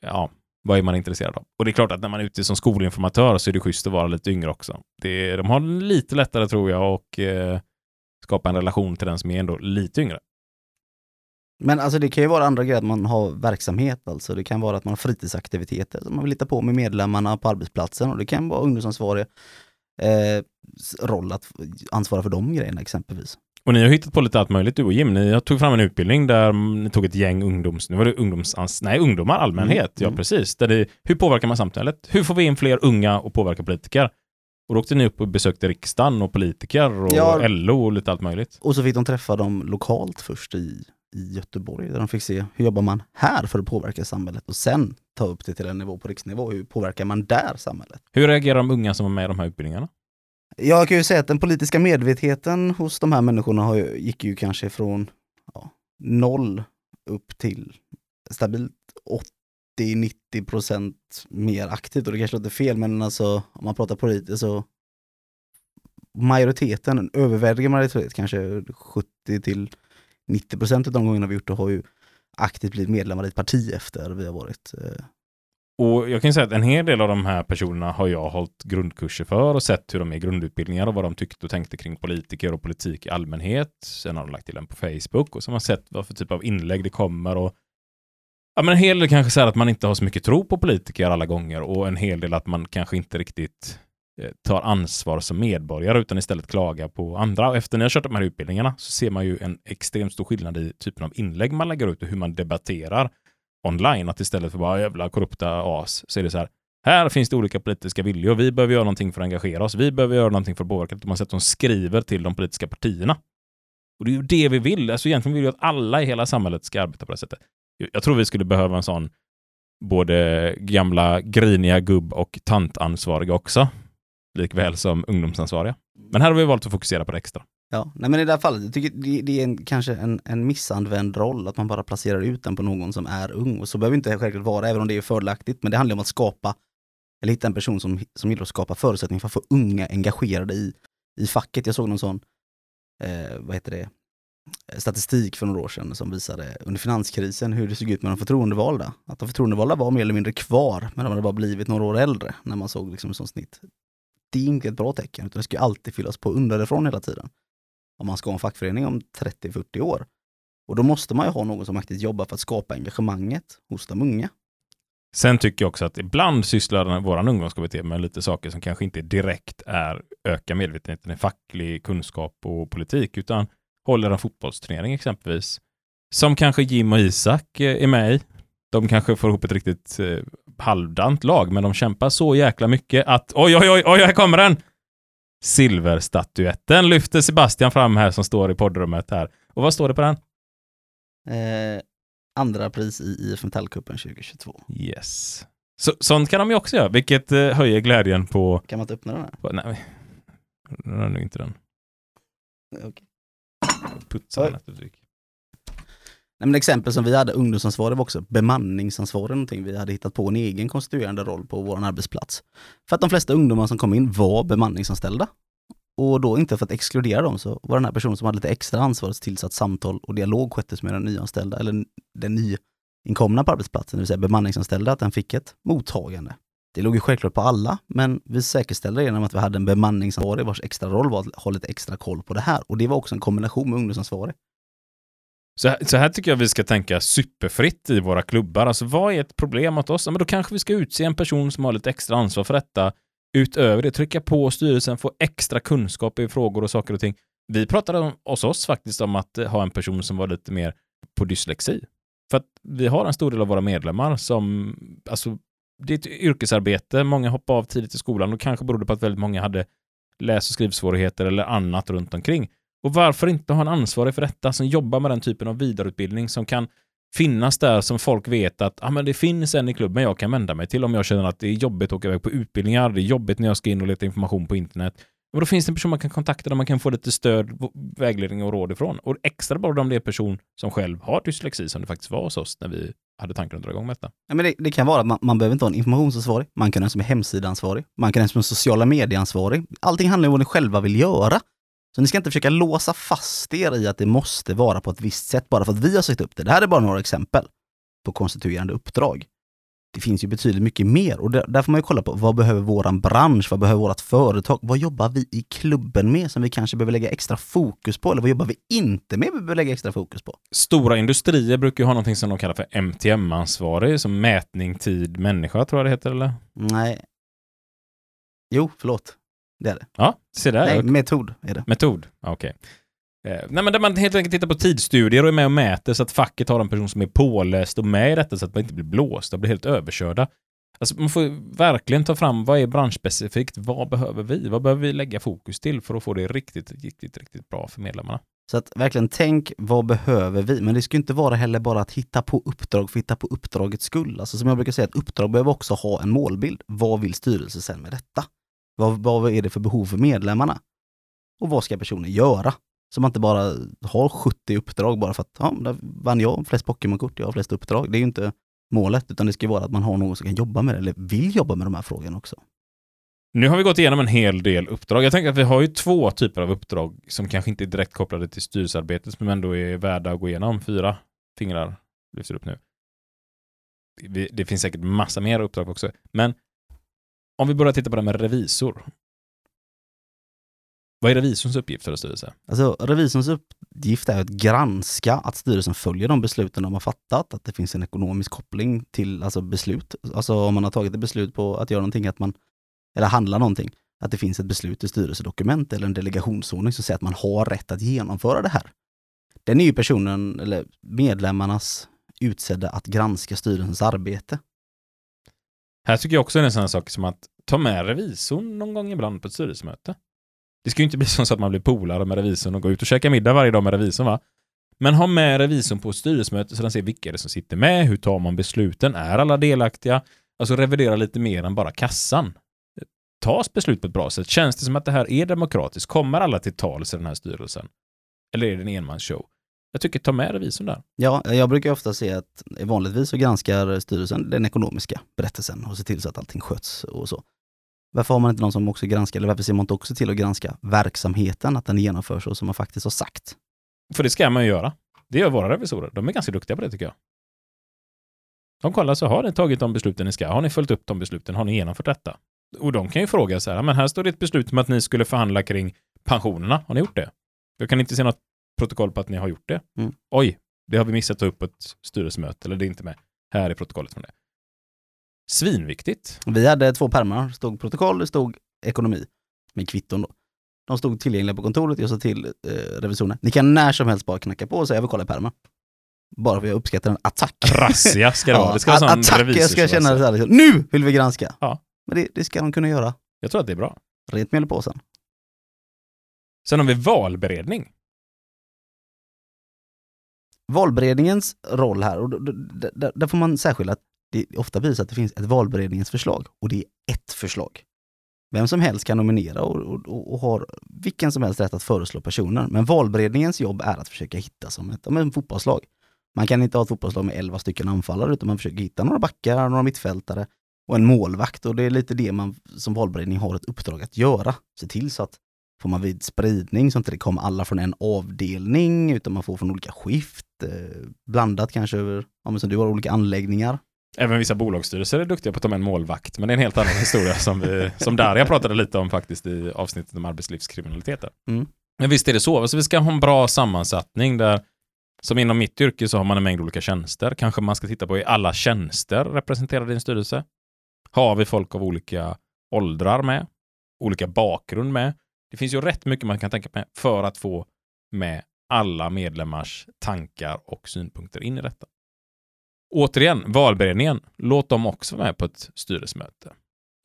ja, vad är man intresserad av? Och det är klart att när man är ute som skolinformatör så är det schysst att vara lite yngre också. Det, de har lite lättare tror jag och eh, skapa en relation till den som är ändå lite yngre. Men alltså det kan ju vara andra grejer, att man har verksamhet alltså. Det kan vara att man har fritidsaktiviteter som man vill hitta på med medlemmarna på arbetsplatsen och det kan vara ungdomsansvarig eh, roll att ansvara för de grejerna exempelvis. Och ni har hittat på lite allt möjligt du och Jim. Ni tog fram en utbildning där ni tog ett gäng ungdoms... Nu var det ungdomsans... Nej, ungdomar allmänhet. Mm. Ja, precis. Där det, hur påverkar man samhället? Hur får vi in fler unga och påverka politiker? Och då åkte ni upp och besökte riksdagen och politiker och Ja. LO och lite allt möjligt. Och så fick de träffa dem lokalt först i, i Göteborg där de fick se hur jobbar man här för att påverka samhället och sen ta upp det till en nivå på riksnivå. Hur påverkar man där samhället? Hur reagerar de unga som var med i de här utbildningarna? Jag kan ju säga att den politiska medvetenheten hos de här människorna har ju, gick ju kanske från ja, noll upp till stabilt 80-90 procent mer aktivt. Och det kanske låter fel, men alltså om man pratar politiskt så majoriteten, en överväldigande majoritet, kanske 70 till 90 procent av de gångerna vi gjort det har ju aktivt blivit medlemmar i ett parti efter vi har varit eh, och jag kan ju säga att en hel del av de här personerna har jag hållit grundkurser för och sett hur de är grundutbildningar och vad de tyckte och tänkte kring politiker och politik i allmänhet. Sen har de lagt till en på Facebook och så har man sett vad för typ av inlägg det kommer och Ja, men en hel del kanske säger att man inte har så mycket tro på politiker alla gånger och en hel del att man kanske inte riktigt eh, tar ansvar som medborgare utan istället klagar på andra. Och efter ni har kört de här utbildningarna så ser man ju en extremt stor skillnad i typen av inlägg man lägger ut och hur man debatterar online. Att istället för bara jävla korrupta as så är det så här. Här finns det olika politiska viljor. Vi behöver göra någonting för att engagera oss. Vi behöver göra någonting för att påverka. Man att de skriver till de politiska partierna. Och det är ju det vi vill. Alltså egentligen vill vi att alla i hela samhället ska arbeta på det sättet. Jag tror vi skulle behöva en sån både gamla griniga gubb och tantansvariga också. Likväl som ungdomsansvariga. Men här har vi valt att fokusera på det extra. Ja, nej men i det här fallet, jag tycker det, det är en, kanske en, en missanvänd roll att man bara placerar ut den på någon som är ung. Och så behöver det inte självklart vara, även om det är fördelaktigt. Men det handlar om att skapa, eller hitta en person som, som gillar att skapa förutsättningar för att få unga engagerade i, i facket. Jag såg någon sån, eh, vad heter det, statistik för några år sedan som visade under finanskrisen hur det såg ut med de förtroendevalda. Att de förtroendevalda var mer eller mindre kvar, men de hade bara blivit några år äldre när man såg liksom som snitt. Det är inte ett bra tecken, utan det ska alltid fyllas på underifrån hela tiden. Om man ska ha en fackförening om 30-40 år. Och då måste man ju ha någon som aktivt jobbar för att skapa engagemanget hos de unga. Sen tycker jag också att ibland sysslar vår ungdomskommitté med lite saker som kanske inte direkt är öka medvetenheten i facklig kunskap och politik, utan håller en fotbollsturnering exempelvis. Som kanske Jim och Isak eh, är med i. De kanske får ihop ett riktigt eh, halvdant lag, men de kämpar så jäkla mycket att oj, oj, oj, oj, här kommer den! Silverstatyetten lyfter Sebastian fram här som står i poddrummet här. Och vad står det på den? Eh, andra pris i IF Metallcupen 2022. Yes. Så, sånt kan de ju också göra, vilket eh, höjer glädjen på... Kan man inte öppna den här? på nej, den är nog inte den. Okej. Putsa Oj. den efter ett tryck. Nej, men exempel som vi hade, ungdomsansvarig var också bemanningsansvarig, någonting vi hade hittat på en egen konstituerande roll på vår arbetsplats. För att de flesta ungdomar som kom in var bemanningsanställda. Och då inte för att exkludera dem så var den här personen som hade lite extra ansvar tillsatt samtal och dialog sköttes med den nyanställda, eller den nyinkomna på arbetsplatsen, det vill säga bemanningsanställda, att den fick ett mottagande. Det låg ju självklart på alla, men vi säkerställde det genom att vi hade en bemanningsansvarig vars extra roll var att ha lite extra koll på det här. Och det var också en kombination med ungdomsansvarig. Så, här- så här tycker jag vi ska tänka superfritt i våra klubbar. Alltså vad är ett problem åt oss? Ja, men då kanske vi ska utse en person som har lite extra ansvar för detta. Utöver det, trycka på styrelsen, få extra kunskap i frågor och saker och ting. Vi pratade om, hos oss faktiskt om att eh, ha en person som var lite mer på dyslexi. För att vi har en stor del av våra medlemmar som, alltså, det är ett yrkesarbete, många hoppar av tidigt i skolan och kanske berodde på att väldigt många hade läs och skrivsvårigheter eller annat runt omkring. Och varför inte ha en ansvarig för detta som jobbar med den typen av vidareutbildning som kan finnas där som folk vet att ah, men det finns en i klubben jag kan vända mig till om jag känner att det är jobbigt att åka iväg på utbildningar, det är jobbigt när jag ska in och leta information på internet. Och då finns det en person man kan kontakta där man kan få lite stöd, vägledning och råd ifrån. Och extra bra om det är en person som själv har dyslexi som det faktiskt var hos oss när vi hade tanken att dra igång med detta. Ja, men det, det kan vara att man, man behöver inte ha en informationsansvarig, man kan ha en som är hemsidaansvarig, man kan ha en som är sociala medieansvarig. Allting handlar om vad ni själva vill göra. Så ni ska inte försöka låsa fast er i att det måste vara på ett visst sätt bara för att vi har sagt upp det. Det här är bara några exempel på konstituerande uppdrag. Det finns ju betydligt mycket mer och där, där får man ju kolla på vad behöver våran bransch, vad behöver vårt företag, vad jobbar vi i klubben med som vi kanske behöver lägga extra fokus på eller vad jobbar vi inte med vi behöver lägga extra fokus på. Stora industrier brukar ju ha någonting som de kallar för MTM-ansvarig, som mätning, tid, människa tror jag det heter, eller? Nej. Jo, förlåt. Det är det. Ja, se där. Nej, metod är det. Metod? Okej. Eh, nej, men där man helt enkelt tittar på tidsstudier och är med och mäter så att facket har en person som är påläst och med i detta så att man inte blir blåsta och blir helt överkörda. Alltså man får verkligen ta fram vad är branschspecifikt, vad behöver vi, vad behöver vi lägga fokus till för att få det riktigt, riktigt, riktigt bra för medlemmarna. Så att verkligen tänk, vad behöver vi? Men det ska ju inte vara heller bara att hitta på uppdrag för att hitta på uppdragets skull. Alltså som jag brukar säga, ett uppdrag behöver också ha en målbild. Vad vill styrelsen sen med detta? Vad, vad är det för behov för medlemmarna? Och vad ska personen göra? Så man inte bara har 70 uppdrag bara för att, ja, där vann jag flest Pokémon-kort, jag har flest uppdrag. Det är ju inte målet, utan det ska ju vara att man har någon som kan jobba med det, eller vill jobba med de här frågorna också. Nu har vi gått igenom en hel del uppdrag. Jag tänker att vi har ju två typer av uppdrag som kanske inte är direkt kopplade till styrelsearbetet, men ändå är värda att gå igenom. Fyra fingrar lyfter upp nu. Det finns säkert massa mer uppdrag också, men om vi börjar titta på det med revisor. Vad är revisorns uppgift för en styrelse? Alltså revisorns uppgift är att granska att styrelsen följer de besluten de har fattat, att det finns en ekonomisk koppling till alltså beslut. Alltså om man har tagit ett beslut på att göra någonting, att man, eller handla någonting, att det finns ett beslut i styrelsedokument eller en delegationsordning som säger att man har rätt att genomföra det här. Den är ju personen, eller medlemmarnas utsedda att granska styrelsens arbete. Här tycker jag också det är en sån här sak som att ta med revisorn någon gång ibland på ett styrelsemöte. Det ska ju inte bli så att man blir polare med revisorn och går ut och käkar middag varje dag med revisorn va? Men ha med revisorn på ett styrelsemöte så den ser vilka det är som sitter med, hur tar man besluten, är alla delaktiga? Alltså revidera lite mer än bara kassan. Tas beslut på ett bra sätt? Känns det som att det här är demokratiskt? Kommer alla till tals i den här styrelsen? Eller är det en enmansshow? Jag tycker ta med revisorn där. Ja, jag brukar ofta se att vanligtvis så granskar styrelsen den ekonomiska berättelsen och ser till så att allting sköts och så. Varför har man inte någon som också granskar, eller varför ser man inte också till att granska verksamheten, att den genomförs så som man faktiskt har sagt? För det ska man ju göra. Det gör våra revisorer. De är ganska duktiga på det tycker jag. De kollar så har ni tagit de besluten ni ska? Har ni följt upp de besluten? Har ni genomfört detta? Och de kan ju fråga så här, men här står det ett beslut om att ni skulle förhandla kring pensionerna. Har ni gjort det? Jag kan inte se något protokoll på att ni har gjort det. Mm. Oj, det har vi missat att ta upp på ett styrelsemöte, eller det är inte med. Här är protokollet från det. Svinviktigt. Vi hade två pärmar, det stod protokoll, det stod ekonomi, med kvitton då. De stod tillgängliga på kontoret, jag sa till eh, revisorerna, ni kan när som helst bara knacka på och säga jag vill kolla pärmen. Bara för jag uppskattar en attack. Razzia ska det vara. Det ska vara sån attack, jag ska känna så här, liksom, nu vill vi granska. Ja. Men det, det ska de kunna göra. Jag tror att det är bra. Rent mjöl i påsen. Sen har vi valberedning. Valberedningens roll här, och där, där, får man särskilja att det ofta visar att det finns ett valberedningens förslag och det är ett förslag. Vem som helst kan nominera och, och, och, och har vilken som helst rätt att föreslå personer. Men valberedningens jobb är att försöka hitta som ett en fotbollslag. Man kan inte ha ett fotbollslag med 11 stycken anfallare utan man försöker hitta några backar, några mittfältare och en målvakt. Och det är lite det man som valberedning har ett uppdrag att göra. Se till så att får man vid spridning så att det inte kommer alla från en avdelning utan man får från olika skift. Eh, blandat kanske över, ja, men som du har olika anläggningar. Även vissa bolagsstyrelser är duktiga på att ta med en målvakt, men det är en helt annan historia som, vi, som Daria pratade lite om faktiskt i avsnittet om arbetslivskriminalitet. där. Mm. Men visst är det så, alltså vi ska ha en bra sammansättning där, som inom mitt yrke så har man en mängd olika tjänster. Kanske man ska titta på, är alla tjänster representerade i en styrelse? Har vi folk av olika åldrar med? Olika bakgrund med? Det finns ju rätt mycket man kan tänka på för att få med alla medlemmars tankar och synpunkter in i detta. Återigen, valberedningen, låt dem också vara med på ett styrelsemöte.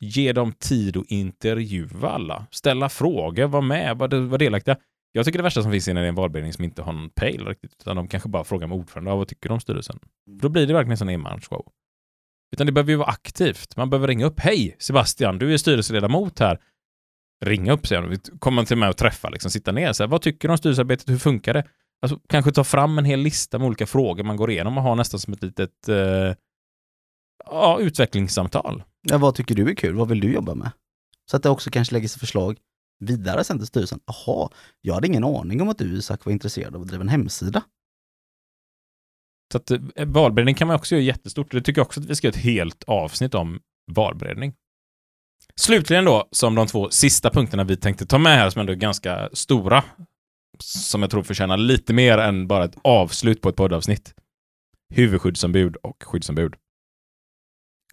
Ge dem tid att intervjua alla, ställa frågor, vara med, vara var delaktiga. Jag tycker det värsta som finns är när det är en valberedning som inte har någon pejl riktigt, utan de kanske bara frågar med ordförande, vad tycker du om styrelsen? Då blir det verkligen en sån enmansshow. Utan det behöver ju vara aktivt. Man behöver ringa upp, hej Sebastian, du är styrelseledamot här. Ringa upp. Kommer man till med och träffa, liksom, sitta ner. Så här, vad tycker du om styrelsearbetet? Hur funkar det? Alltså, kanske ta fram en hel lista med olika frågor man går igenom och ha nästan som ett litet eh, ja, utvecklingssamtal. Ja, vad tycker du är kul? Vad vill du jobba med? Så att det också kanske lägger sig förslag vidare sen till styrelsen. Jaha, jag hade ingen aning om att du Isak var intresserad av att driva en hemsida. Så att eh, valberedning kan man också göra jättestort. Det tycker jag också att vi ska göra ett helt avsnitt om valberedning. Slutligen då, som de två sista punkterna vi tänkte ta med här, som ändå är ganska stora, som jag tror förtjänar lite mer än bara ett avslut på ett poddavsnitt. Huvudskyddsombud och skyddsombud.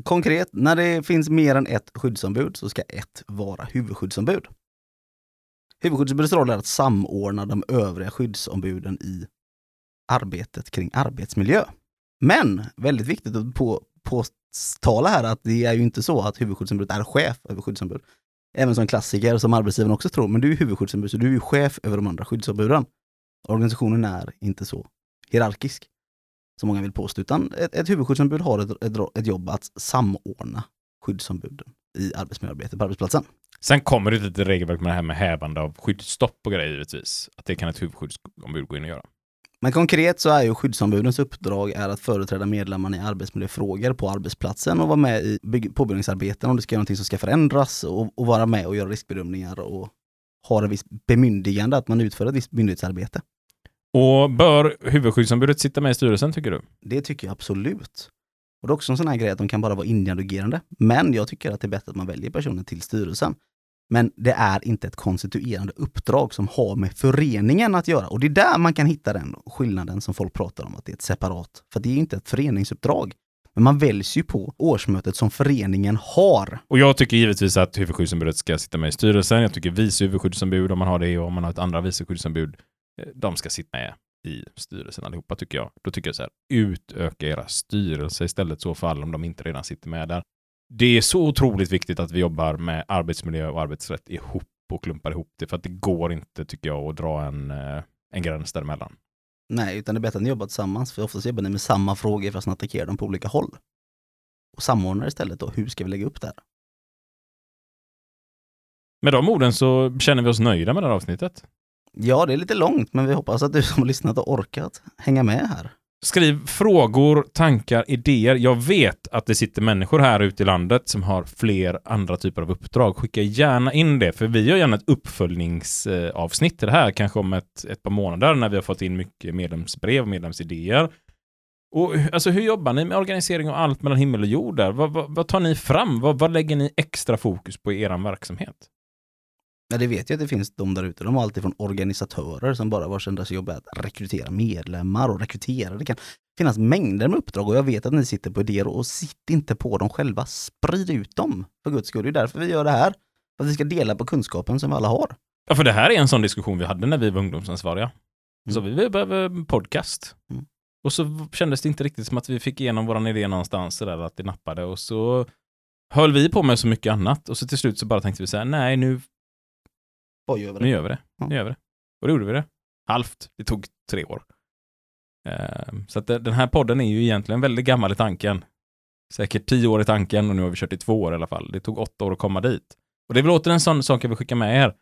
Konkret, när det finns mer än ett skyddsombud så ska ett vara huvudskyddsombud. Huvudskyddsombudets roll är att samordna de övriga skyddsombuden i arbetet kring arbetsmiljö. Men väldigt viktigt att på, påtala här att det är ju inte så att huvudskyddsombudet är chef över skyddsombud. Även som klassiker som arbetsgivaren också tror, men du är huvudskyddsombud så du är ju chef över de andra skyddsombuden. Organisationen är inte så hierarkisk som många vill påstå, utan ett, ett huvudskyddsombud har ett, ett, ett jobb att samordna skyddsombuden i arbetsmiljöarbetet på arbetsplatsen. Sen kommer det lite regelverk med det här med hävande av skyddsstopp och grejer givetvis. Att det kan ett huvudskyddsombud gå in och göra. Men konkret så är ju skyddsombudens uppdrag är att företräda medlemmarna i arbetsmiljöfrågor på arbetsplatsen och vara med i bygg- påbyggnadsarbeten om det ska göra någonting som ska förändras och, och vara med och göra riskbedömningar och ha ett visst bemyndigande att man utför ett visst myndighetsarbete. Och bör huvudskyddsombudet sitta med i styrelsen tycker du? Det tycker jag absolut. Och det är också en sån här grej att de kan bara vara indieagerande. Men jag tycker att det är bättre att man väljer personen till styrelsen. Men det är inte ett konstituerande uppdrag som har med föreningen att göra. Och det är där man kan hitta den skillnaden som folk pratar om, att det är ett separat. För det är inte ett föreningsuppdrag. Men man väljs ju på årsmötet som föreningen har. Och jag tycker givetvis att huvudskyddsombudet ska sitta med i styrelsen. Jag tycker vice huvudskyddsombud, om man har det, och om man har ett andra vice skyddsombud, eh, de ska sitta med i styrelsen allihopa tycker jag. Då tycker jag så här, utöka era styrelser istället så fall om de inte redan sitter med där. Det är så otroligt viktigt att vi jobbar med arbetsmiljö och arbetsrätt ihop och klumpar ihop det, för att det går inte, tycker jag, att dra en, eh, en gräns däremellan. Nej, utan det är bättre att ni jobbar tillsammans, för oftast jobbar ni med samma frågor fast ni attackerar dem på olika håll. Och samordnar istället då, hur ska vi lägga upp det här? Med de orden så känner vi oss nöjda med det här avsnittet. Ja, det är lite långt, men vi hoppas att du som har lyssnat har orkat hänga med här. Skriv frågor, tankar, idéer. Jag vet att det sitter människor här ute i landet som har fler andra typer av uppdrag. Skicka gärna in det, för vi gör gärna ett uppföljningsavsnitt till det här, kanske om ett, ett par månader när vi har fått in mycket medlemsbrev och medlemsidéer. Och alltså, hur jobbar ni med organisering och allt mellan himmel och jord där? Vad, vad, vad tar ni fram? Vad, vad lägger ni extra fokus på i er verksamhet? Ja, det vet jag att det finns de där ute. De har alltid från organisatörer som bara vars enda jobb är att rekrytera medlemmar och rekrytera. Det kan finnas mängder med uppdrag och jag vet att ni sitter på idéer och sitt inte på dem själva. Sprid ut dem för guds skull. Det är därför vi gör det här. För att vi ska dela på kunskapen som vi alla har. Ja, för det här är en sån diskussion vi hade när vi var ungdomsansvariga. Så vi behöver podcast. Mm. Och så kändes det inte riktigt som att vi fick igenom våran idé någonstans där att det nappade och så höll vi på med så mycket annat och så till slut så bara tänkte vi så här, nej nu, Vad gör vi nu det? gör vi det. Ja. Nu gör vi det. Och då gjorde vi det. Halvt. Det tog tre år. Eh, Så att den här podden är ju egentligen väldigt gammal i tanken. Säkert tio år i tanken och nu har vi kört i två år i alla fall. Det tog åtta år att komma dit. Och det är väl åter en sån sak jag vill skicka med er.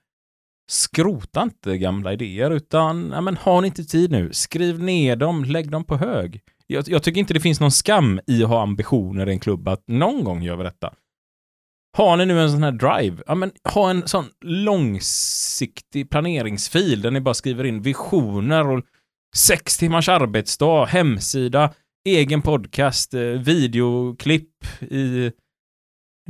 Skrota inte gamla idéer, utan ja, men, har ni inte tid nu, skriv ner dem, lägg dem på hög. Jag, jag tycker inte det finns någon skam i att ha ambitioner i en klubb att någon gång gör vi detta. Har ni nu en sån här drive, ja men ha en sån långsiktig planeringsfil där ni bara skriver in visioner och sex timmars arbetsdag, hemsida, egen podcast, eh, videoklipp i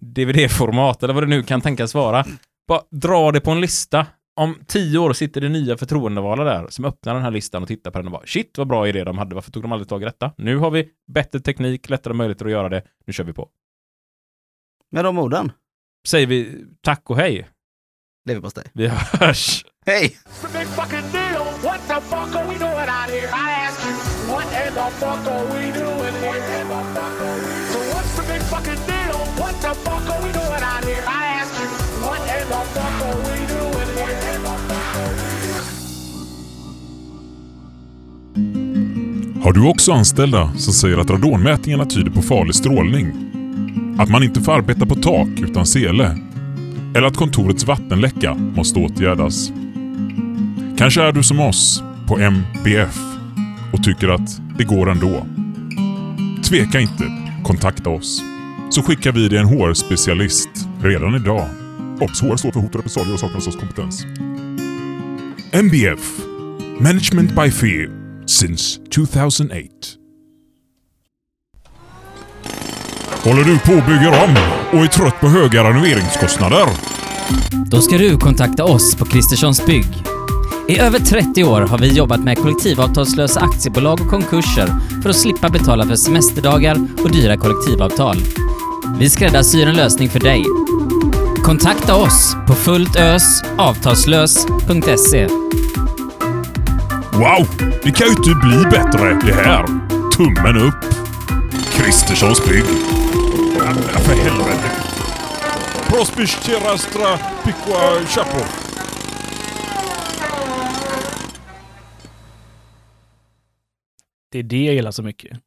DVD-format eller vad det nu kan tänkas vara. Bara dra det på en lista. Om tio år sitter det nya förtroendevalda där som öppnar den här listan och tittar på den och bara shit vad bra idé de hade, varför tog de aldrig tag i detta? Nu har vi bättre teknik, lättare möjligheter att göra det, nu kör vi på. Med de orden, Säger vi tack och hej. leverpastej. Vi hörs! Hej! Har du också anställda som säger att radonmätningarna tyder på farlig strålning? Att man inte får arbeta på tak utan sele? Eller att kontorets vattenläcka måste åtgärdas? Kanske är du som oss på MBF och tycker att det går ändå. Tveka inte, kontakta oss. Så skickar vi dig en HR-specialist redan idag. Obs! HR står för hot och repressalier och saknar hos kompetens. MBF Management by Fear since 2008. Håller du på och bygger om och är trött på höga renoveringskostnader? Då ska du kontakta oss på Kristerssons Bygg. I över 30 år har vi jobbat med kollektivavtalslösa aktiebolag och konkurser för att slippa betala för semesterdagar och dyra kollektivavtal. Vi skräddarsyr en lösning för dig. Kontakta oss på fulltösavtalslös.se. Wow! Det kan ju inte bli bättre det här. Tummen upp. Kristerssons bygg. Ja, för helvete. Prospis Terastra Piqua Chapo. Det är det jag gillar så mycket.